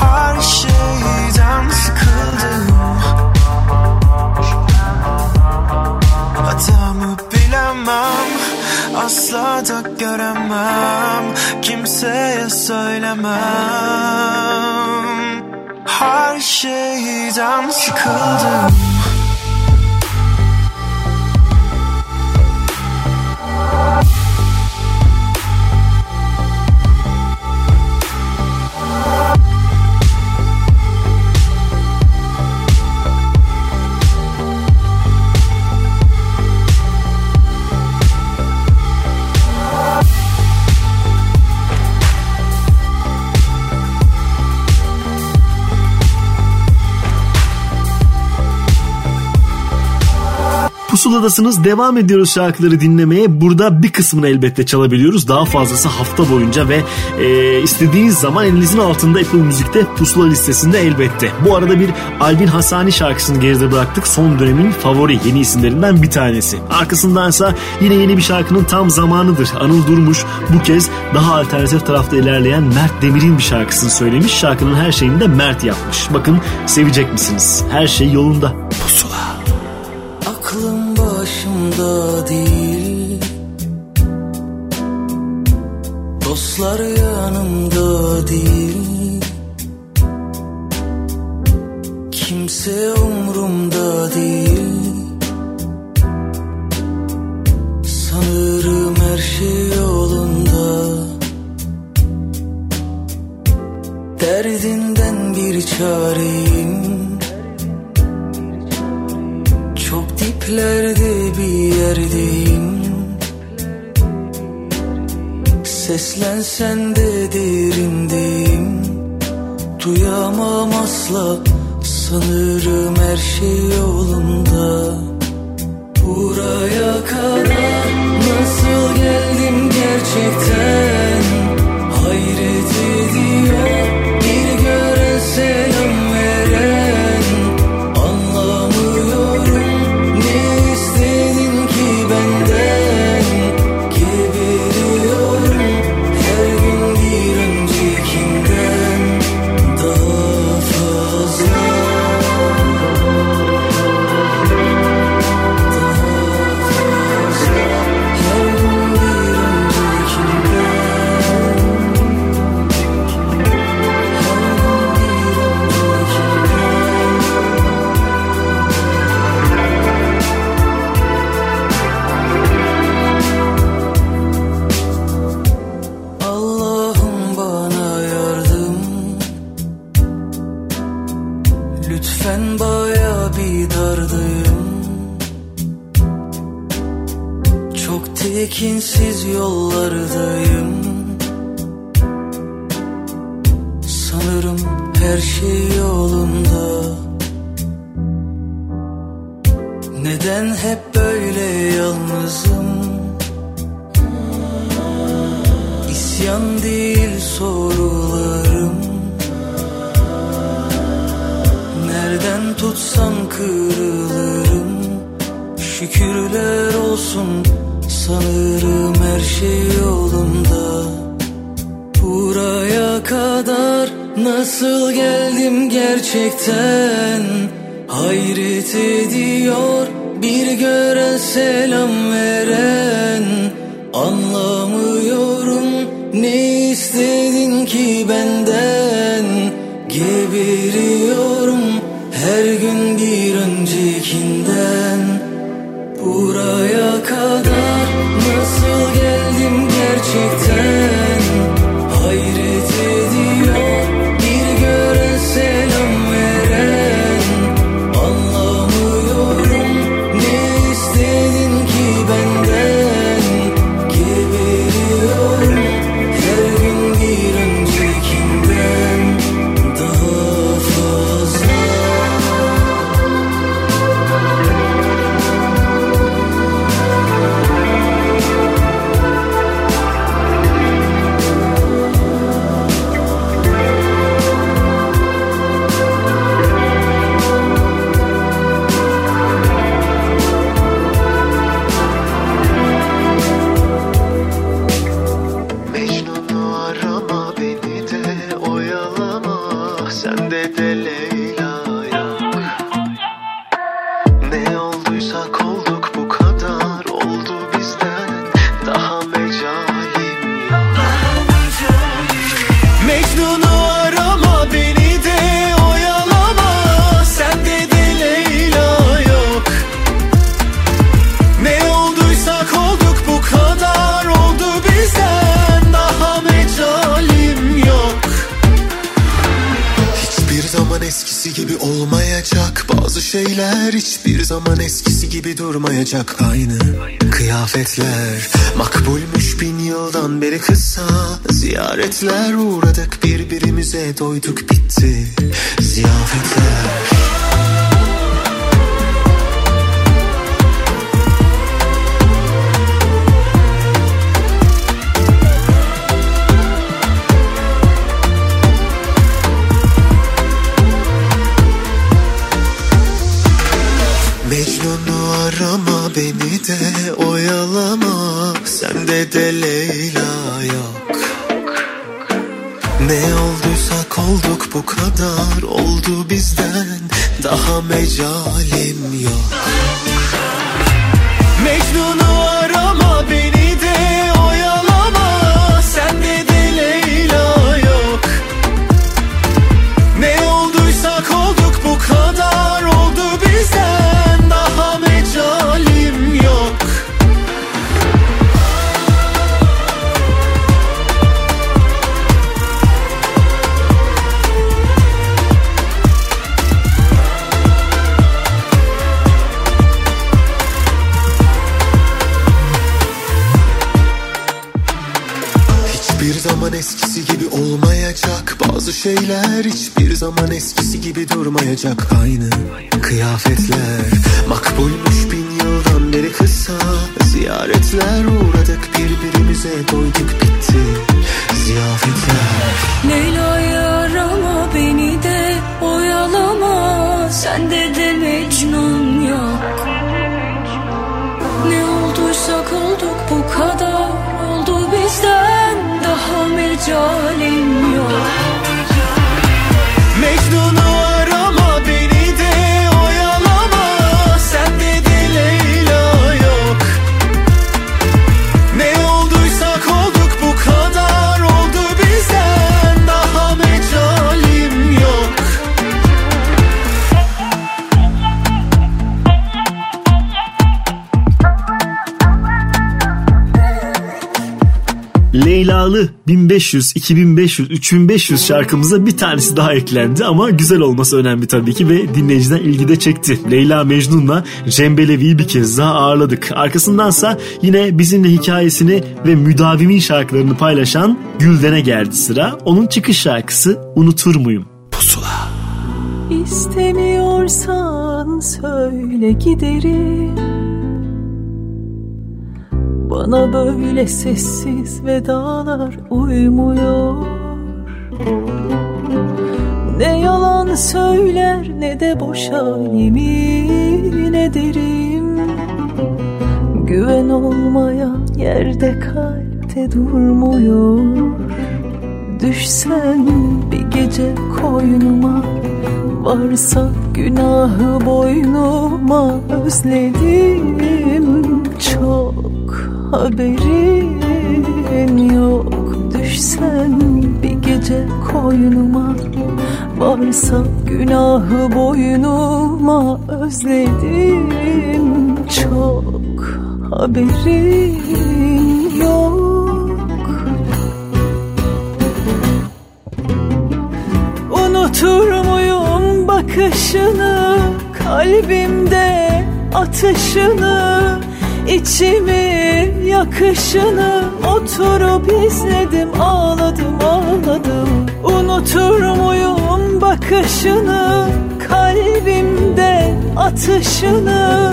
P: Her şeyden sıkıldım bilemem Asla da göremem Kimseye söylemem. Her şeyden sıkıldım
C: Pusuladasınız devam ediyoruz şarkıları dinlemeye. Burada bir kısmını elbette çalabiliyoruz. Daha fazlası hafta boyunca ve e, istediğiniz zaman elinizin altında Apple Müzik'te pusula listesinde elbette. Bu arada bir Albin Hasani şarkısını geride bıraktık. Son dönemin favori yeni isimlerinden bir tanesi. Arkasındansa yine yeni bir şarkının tam zamanıdır. Anıl Durmuş bu kez daha alternatif tarafta ilerleyen Mert Demir'in bir şarkısını söylemiş. Şarkının her şeyini de Mert yapmış. Bakın sevecek misiniz? Her şey yolunda. Pusula.
G: Başımda değil. Dostlar yanımda değil
C: joy. 1500, 2500, 3500 şarkımıza bir tanesi daha eklendi ama güzel olması önemli tabii ki ve dinleyiciden ilgi de çekti. Leyla Mecnun'la Cembelevi'yi bir kez daha ağırladık. Arkasındansa yine bizimle hikayesini ve müdavimin şarkılarını paylaşan Gülden'e geldi sıra. Onun çıkış şarkısı Unutur Muyum? Pusula.
S: İstemiyorsan söyle giderim bana böyle sessiz vedalar uymuyor. Ne yalan söyler ne de boşa yemin ederim Güven olmayan yerde kalpte durmuyor. Düşsen bir gece koynuma Varsa günahı boynuma Özledim. Çok haberin yok. Düşsen bir gece koynuma. Varsa günahı boynuma Özledim. Çok haberin yok. Unutur muyum bakışını Kalbimde atışını içimi yakışını Oturup izledim ağladım ağladım. Unutur muyum bakışını Kalbimde atışını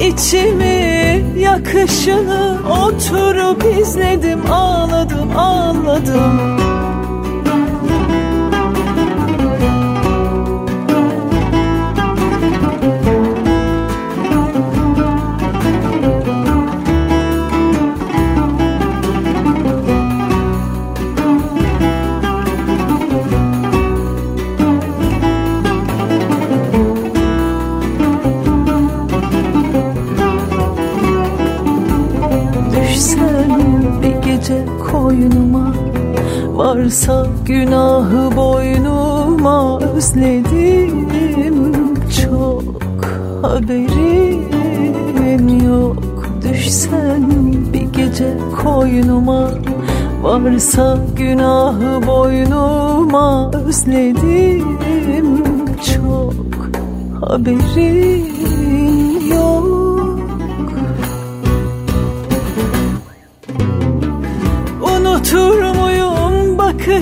S: içimi yakışını Oturup izledim ağladım ağladım Varsa günahı boynuma Özledim. Çok haberin yok. Düşsen bir gece koynuma. Varsa günahı boynuma Özledim. Çok haberin yok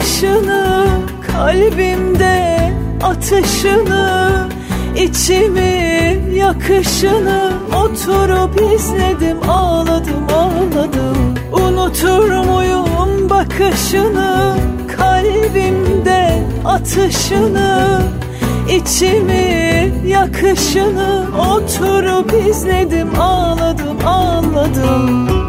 S: bakışını Kalbimde atışını içimi yakışını Oturup izledim ağladım ağladım. Unutur muyum bakışını Kalbimde atışını içimi yakışını Oturup izledim ağladım ağladım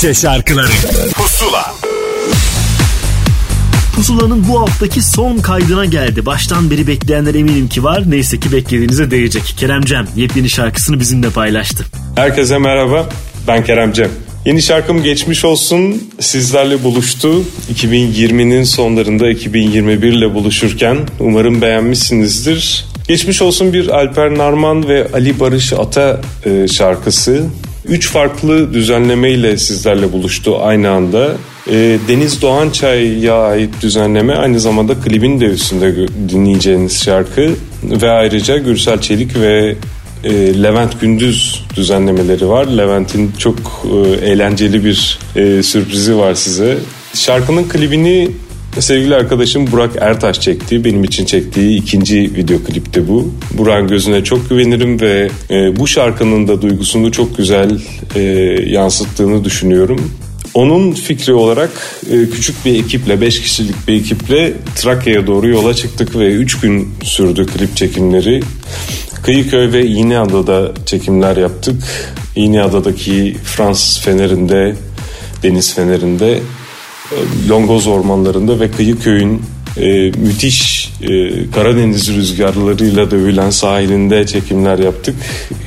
A: Türkçe şarkıları Pusula
C: Pusula'nın bu haftaki son kaydına geldi. Baştan beri bekleyenler eminim ki var. Neyse ki beklediğinize değecek. Kerem Cem yepyeni şarkısını bizimle paylaştı.
T: Herkese merhaba. Ben Kerem Cem. Yeni şarkım Geçmiş Olsun sizlerle buluştu. 2020'nin sonlarında 2021 ile buluşurken umarım beğenmişsinizdir. Geçmiş Olsun bir Alper Narman ve Ali Barış Ata e, şarkısı. Üç farklı düzenlemeyle sizlerle buluştu aynı anda. E, Deniz Doğançay'a ait düzenleme aynı zamanda klibin de üstünde dinleyeceğiniz şarkı. Ve ayrıca Gürsel Çelik ve e, Levent Gündüz düzenlemeleri var. Levent'in çok e, eğlenceli bir e, sürprizi var size. Şarkının klibini sevgili arkadaşım Burak Ertaş çekti. Benim için çektiği ikinci video klipti bu. Burak'ın gözüne çok güvenirim ve e, bu şarkının da duygusunu çok güzel e, yansıttığını düşünüyorum. Onun fikri olarak e, küçük bir ekiple, 5 kişilik bir ekiple Trakya'ya doğru yola çıktık ve 3 gün sürdü klip çekimleri. Kıyıköy ve İğneada'da çekimler yaptık. İğneada'daki Fransız fenerinde, deniz fenerinde, e, Longoz ormanlarında ve Kıyıköy'ün e, müthiş e, Karadeniz rüzgarlarıyla dövülen sahilinde çekimler yaptık.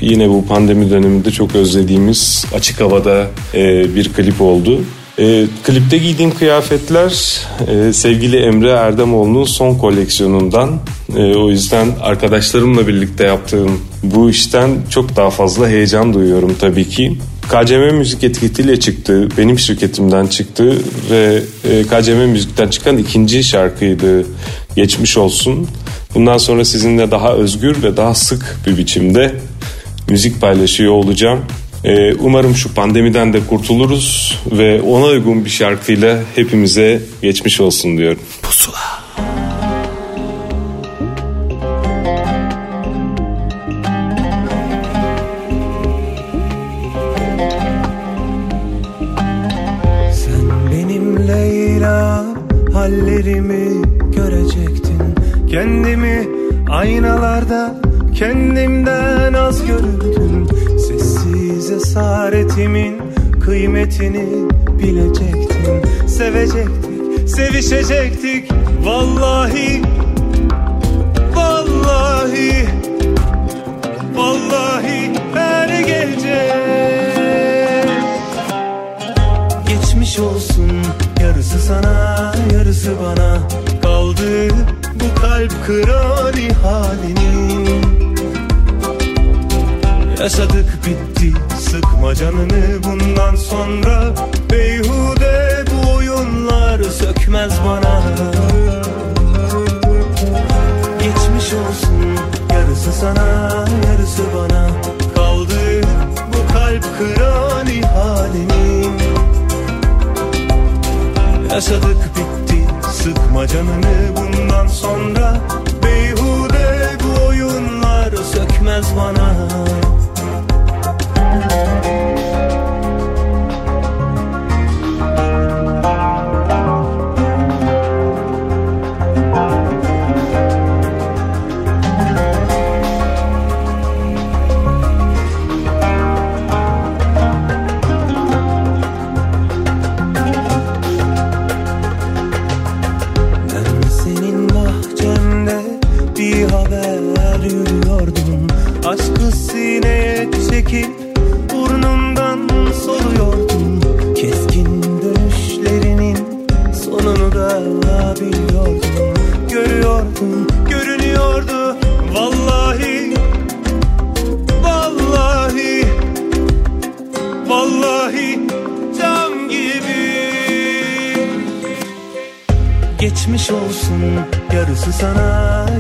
T: Yine bu pandemi döneminde çok özlediğimiz açık havada e, bir klip oldu. E, klipte giydiğim kıyafetler e, sevgili Emre Erdemoğlu'nun son koleksiyonundan. E, o yüzden arkadaşlarımla birlikte yaptığım bu işten çok daha fazla heyecan duyuyorum tabii ki. KCM Müzik etiketiyle çıktı. Benim şirketimden çıktı ve e, KCM Müzik'ten çıkan ikinci şarkıydı. Geçmiş olsun. Bundan sonra sizinle daha özgür ve daha sık bir biçimde müzik paylaşıyor olacağım. Ee, umarım şu pandemiden de kurtuluruz ve ona uygun bir şarkıyla hepimize geçmiş olsun diyorum.
A: Pusula.
P: Hallerimi görecektin. Kendimi aynalarda kendimden az görürdüm Sessiz esaretimin kıymetini bilecektin. Sevecektik, sevişecektik. Vallahi, vallahi Vallahi her gece. Geçmiş olsun yarısı sana yarısı bana Kaldı. Bu kalp kıran halinin Yaşadık bitti sıkma canını. Bundan sonra Beyhude bu oyunlar sökmez bana. Geçmiş olsun yarısı sana yarısı bana Kaldı. Bu kalp kıran halinin Yaşadık bitti. Sıkma canını bundan sonra. Beyhude bu oyunlar sökmez bana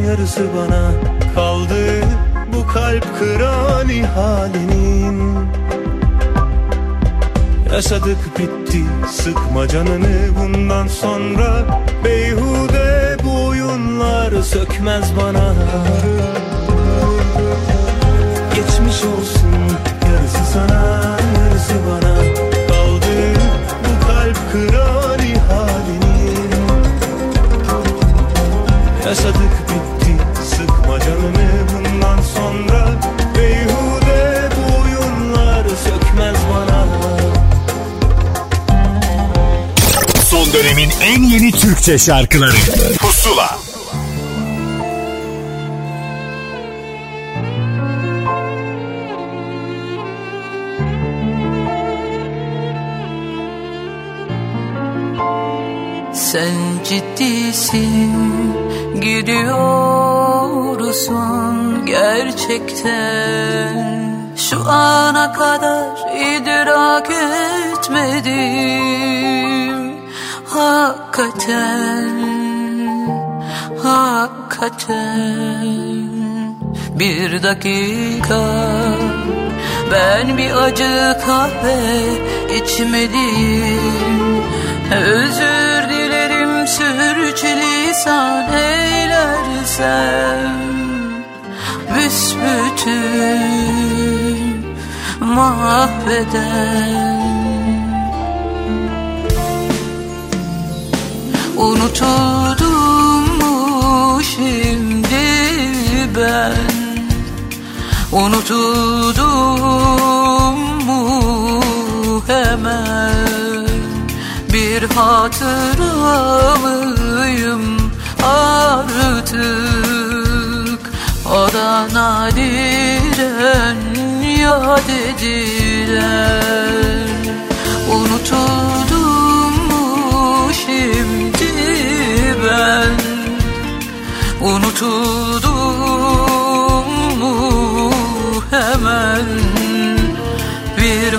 P: yarısı bana Kaldı. Bu kalp kıran halinin Yaşadık bitti sıkma canını. Bundan sonra Beyhude bu oyunlar sökmez bana
A: dönemin en yeni Türkçe şarkıları. Pusula.
U: Sen ciddisin gidiyorsun gerçekten hakikaten Bir dakika ben bir acı kahve içmeliyim. Özür dilerim sürçülisan eylersem. Büsbütün mahveden. Unutuldum Unutuldum mu hemen. Bir hatıra mıyım artık. O da nadiren yad edilen. Unutuldum mu şimdi ben. Unutuldum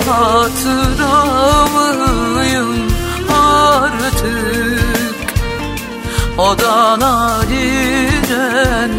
U: Bir hatıra mıyım artık O da nadiren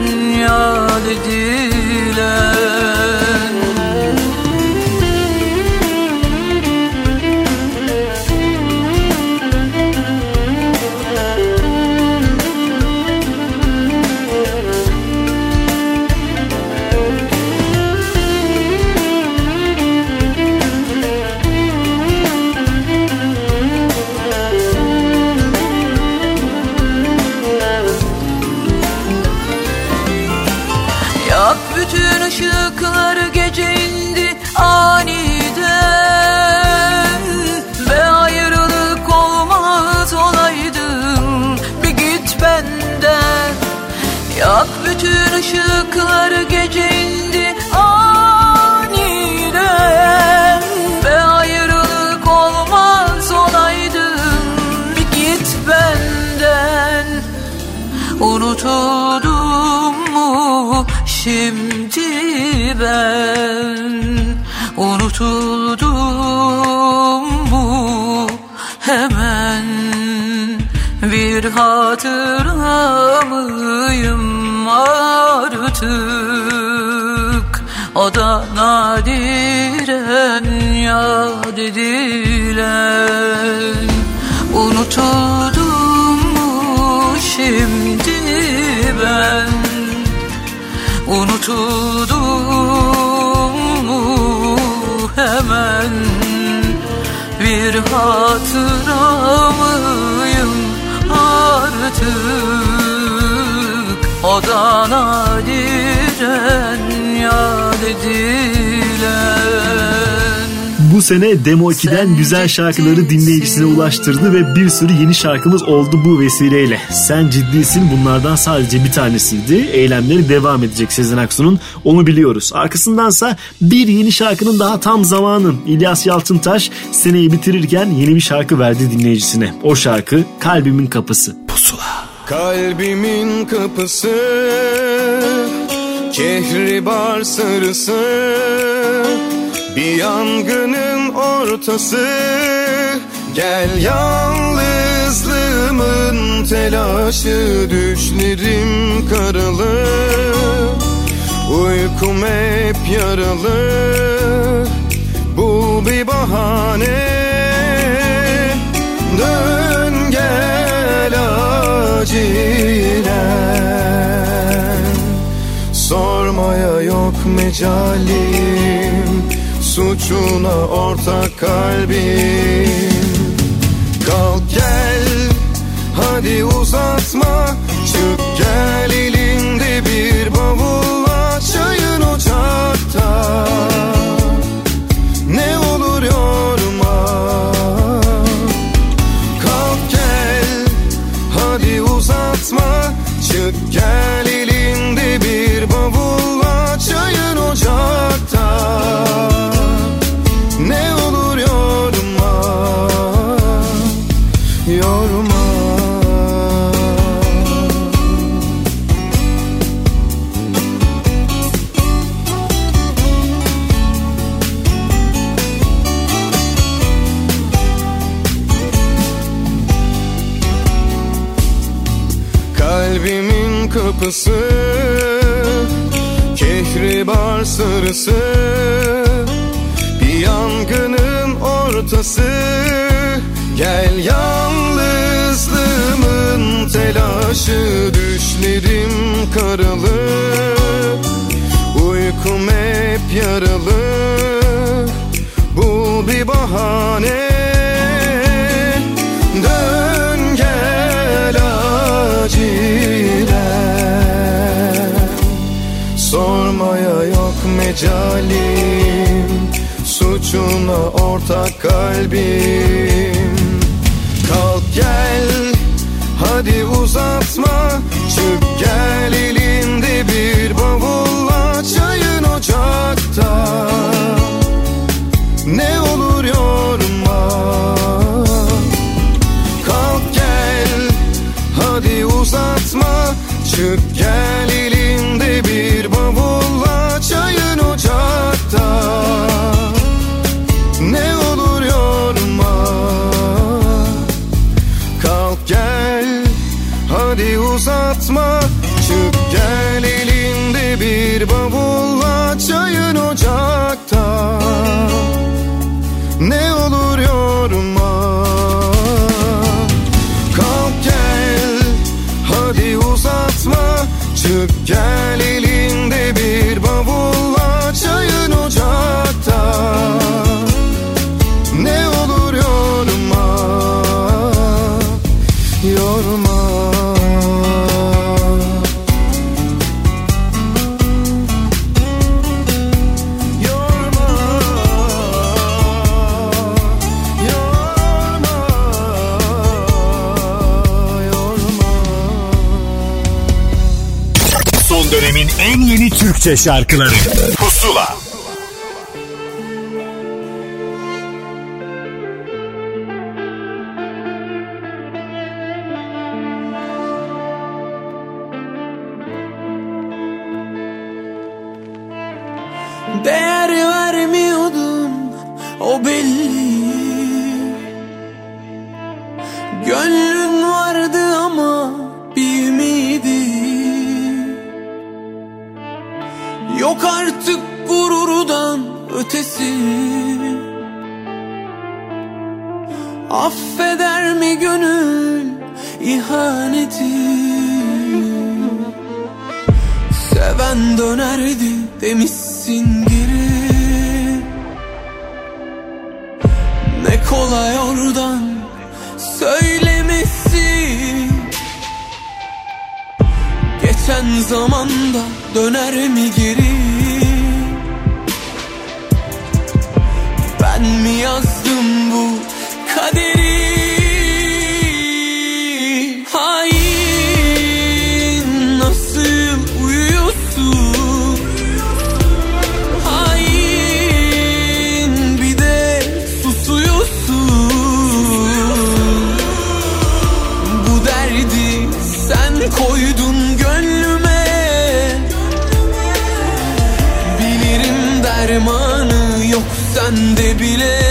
U: bütün ışıkları gece indi aniden. Ve ayrılık olmaz olaydım. Bir git benden. Unutuldum mu şimdi ben? Unutuldum mu hemen? Bir hatıra mıyım artık. O da nadiren yad edilen. Unutuldum mu şimdi ben? Unutuldum mu hemen? Bir hatıra mıyım artık. O da nadiren yad edilen
C: Bu sene Demo 2'den güzel şarkıları dinleyicisine ulaştırdı ve bir sürü yeni şarkımız oldu bu vesileyle. Sen ciddisin bunlardan sadece bir tanesiydi. Eylemleri devam edecek Sezen Aksu'nun onu biliyoruz. Arkasındansa bir yeni şarkının daha tam zamanı. İlyas Yalçıntaş seneyi bitirirken yeni bir şarkı verdi dinleyicisine. O şarkı Kalbimin Kapısı. Pusula.
J: Kalbimin kapısı Kehribar sarısı Bir yangının ortası. Gel yalnızlığımın telaşı Düşlerim karalı. Uykum hep yaralı Bul bir bahane. Dön gel acilen Sormaya yok mecalim Suçuna ortak kalbim. Kalk gel hadi uzatma Çık gel elinde bir bavulla Çayın ocakta kapısı Kehribar sarısı Bir yangının ortası. Gel yalnızlığımın telaşı Düşlerim karalı. Uykum hep yaralı. Bul bir bahane mecalim Suçuna ortak kalbim. Kalk gel hadi uzatma Çık gel elinde bir bavulla Çayın ocakta. Ne olur yorma Kalk gel hadi uzatma Çık gel uzatma. Çık gel elinde bir bavulla Çayın ocakta. Ne olur yorma. Kalk gel hadi uzatma. Çık gel elinde
A: Türkçe şarkıları
D: söylemesi Geçen zamanda döner mi geri? Ben mi yazdım bu kaderi
C: débile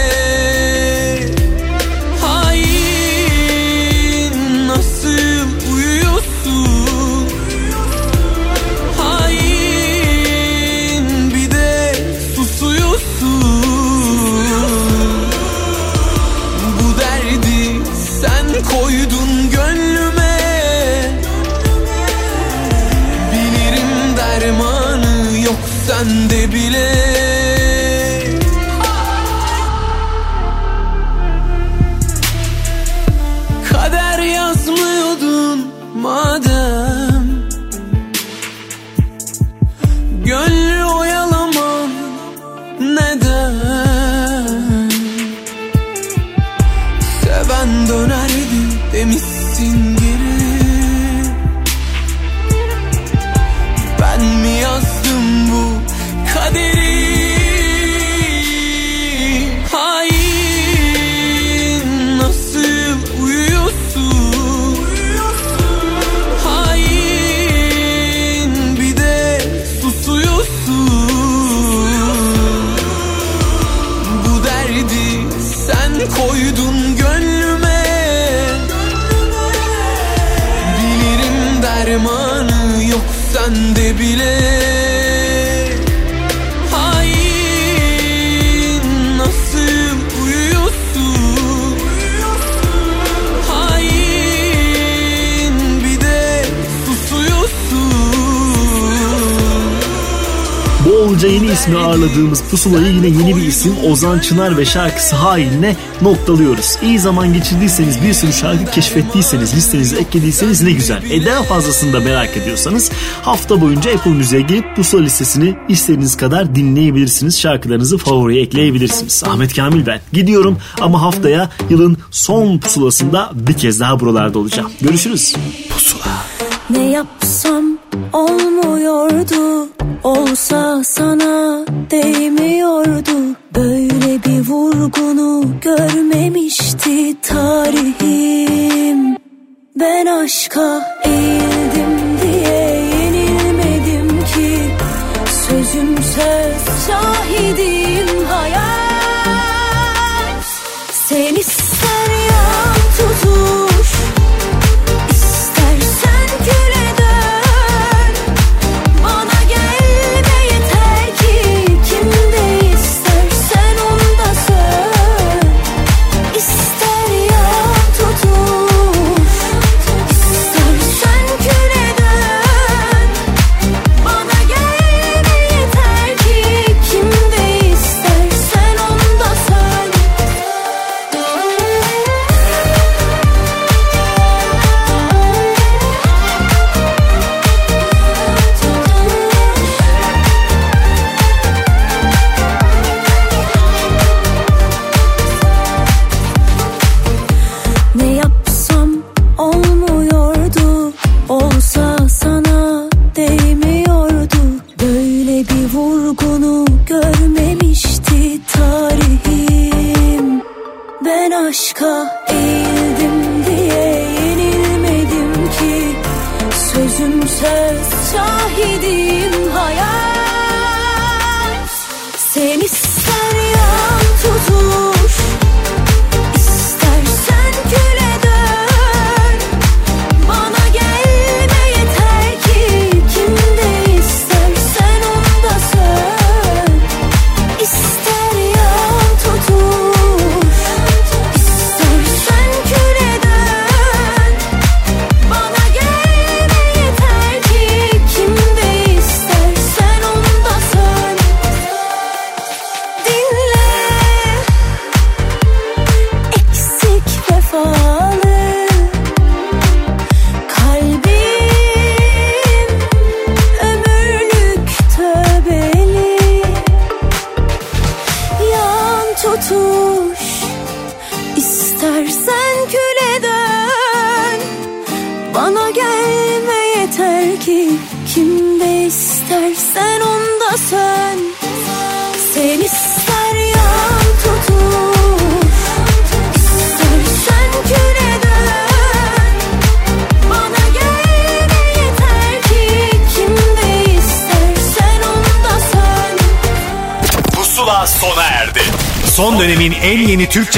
C: ismi ağırladığımız pusulayı yine yeni bir isim Ozan Çınar ve şarkısı hainle noktalıyoruz. İyi zaman geçirdiyseniz bir sürü şarkı keşfettiyseniz listenize eklediyseniz ne güzel. E daha fazlasını da merak ediyorsanız hafta boyunca Apple Müziğe girip pusula listesini istediğiniz kadar dinleyebilirsiniz. Şarkılarınızı favoriye ekleyebilirsiniz. Ahmet Kamil ben. Gidiyorum ama haftaya yılın son pusulasında bir kez daha buralarda olacağım. Görüşürüz. Pusula.
M: Ne yapsam olmuyordu Olsa sana değmiyordu. Böyle bir vurgunu görmemişti tarihim. Ben aşka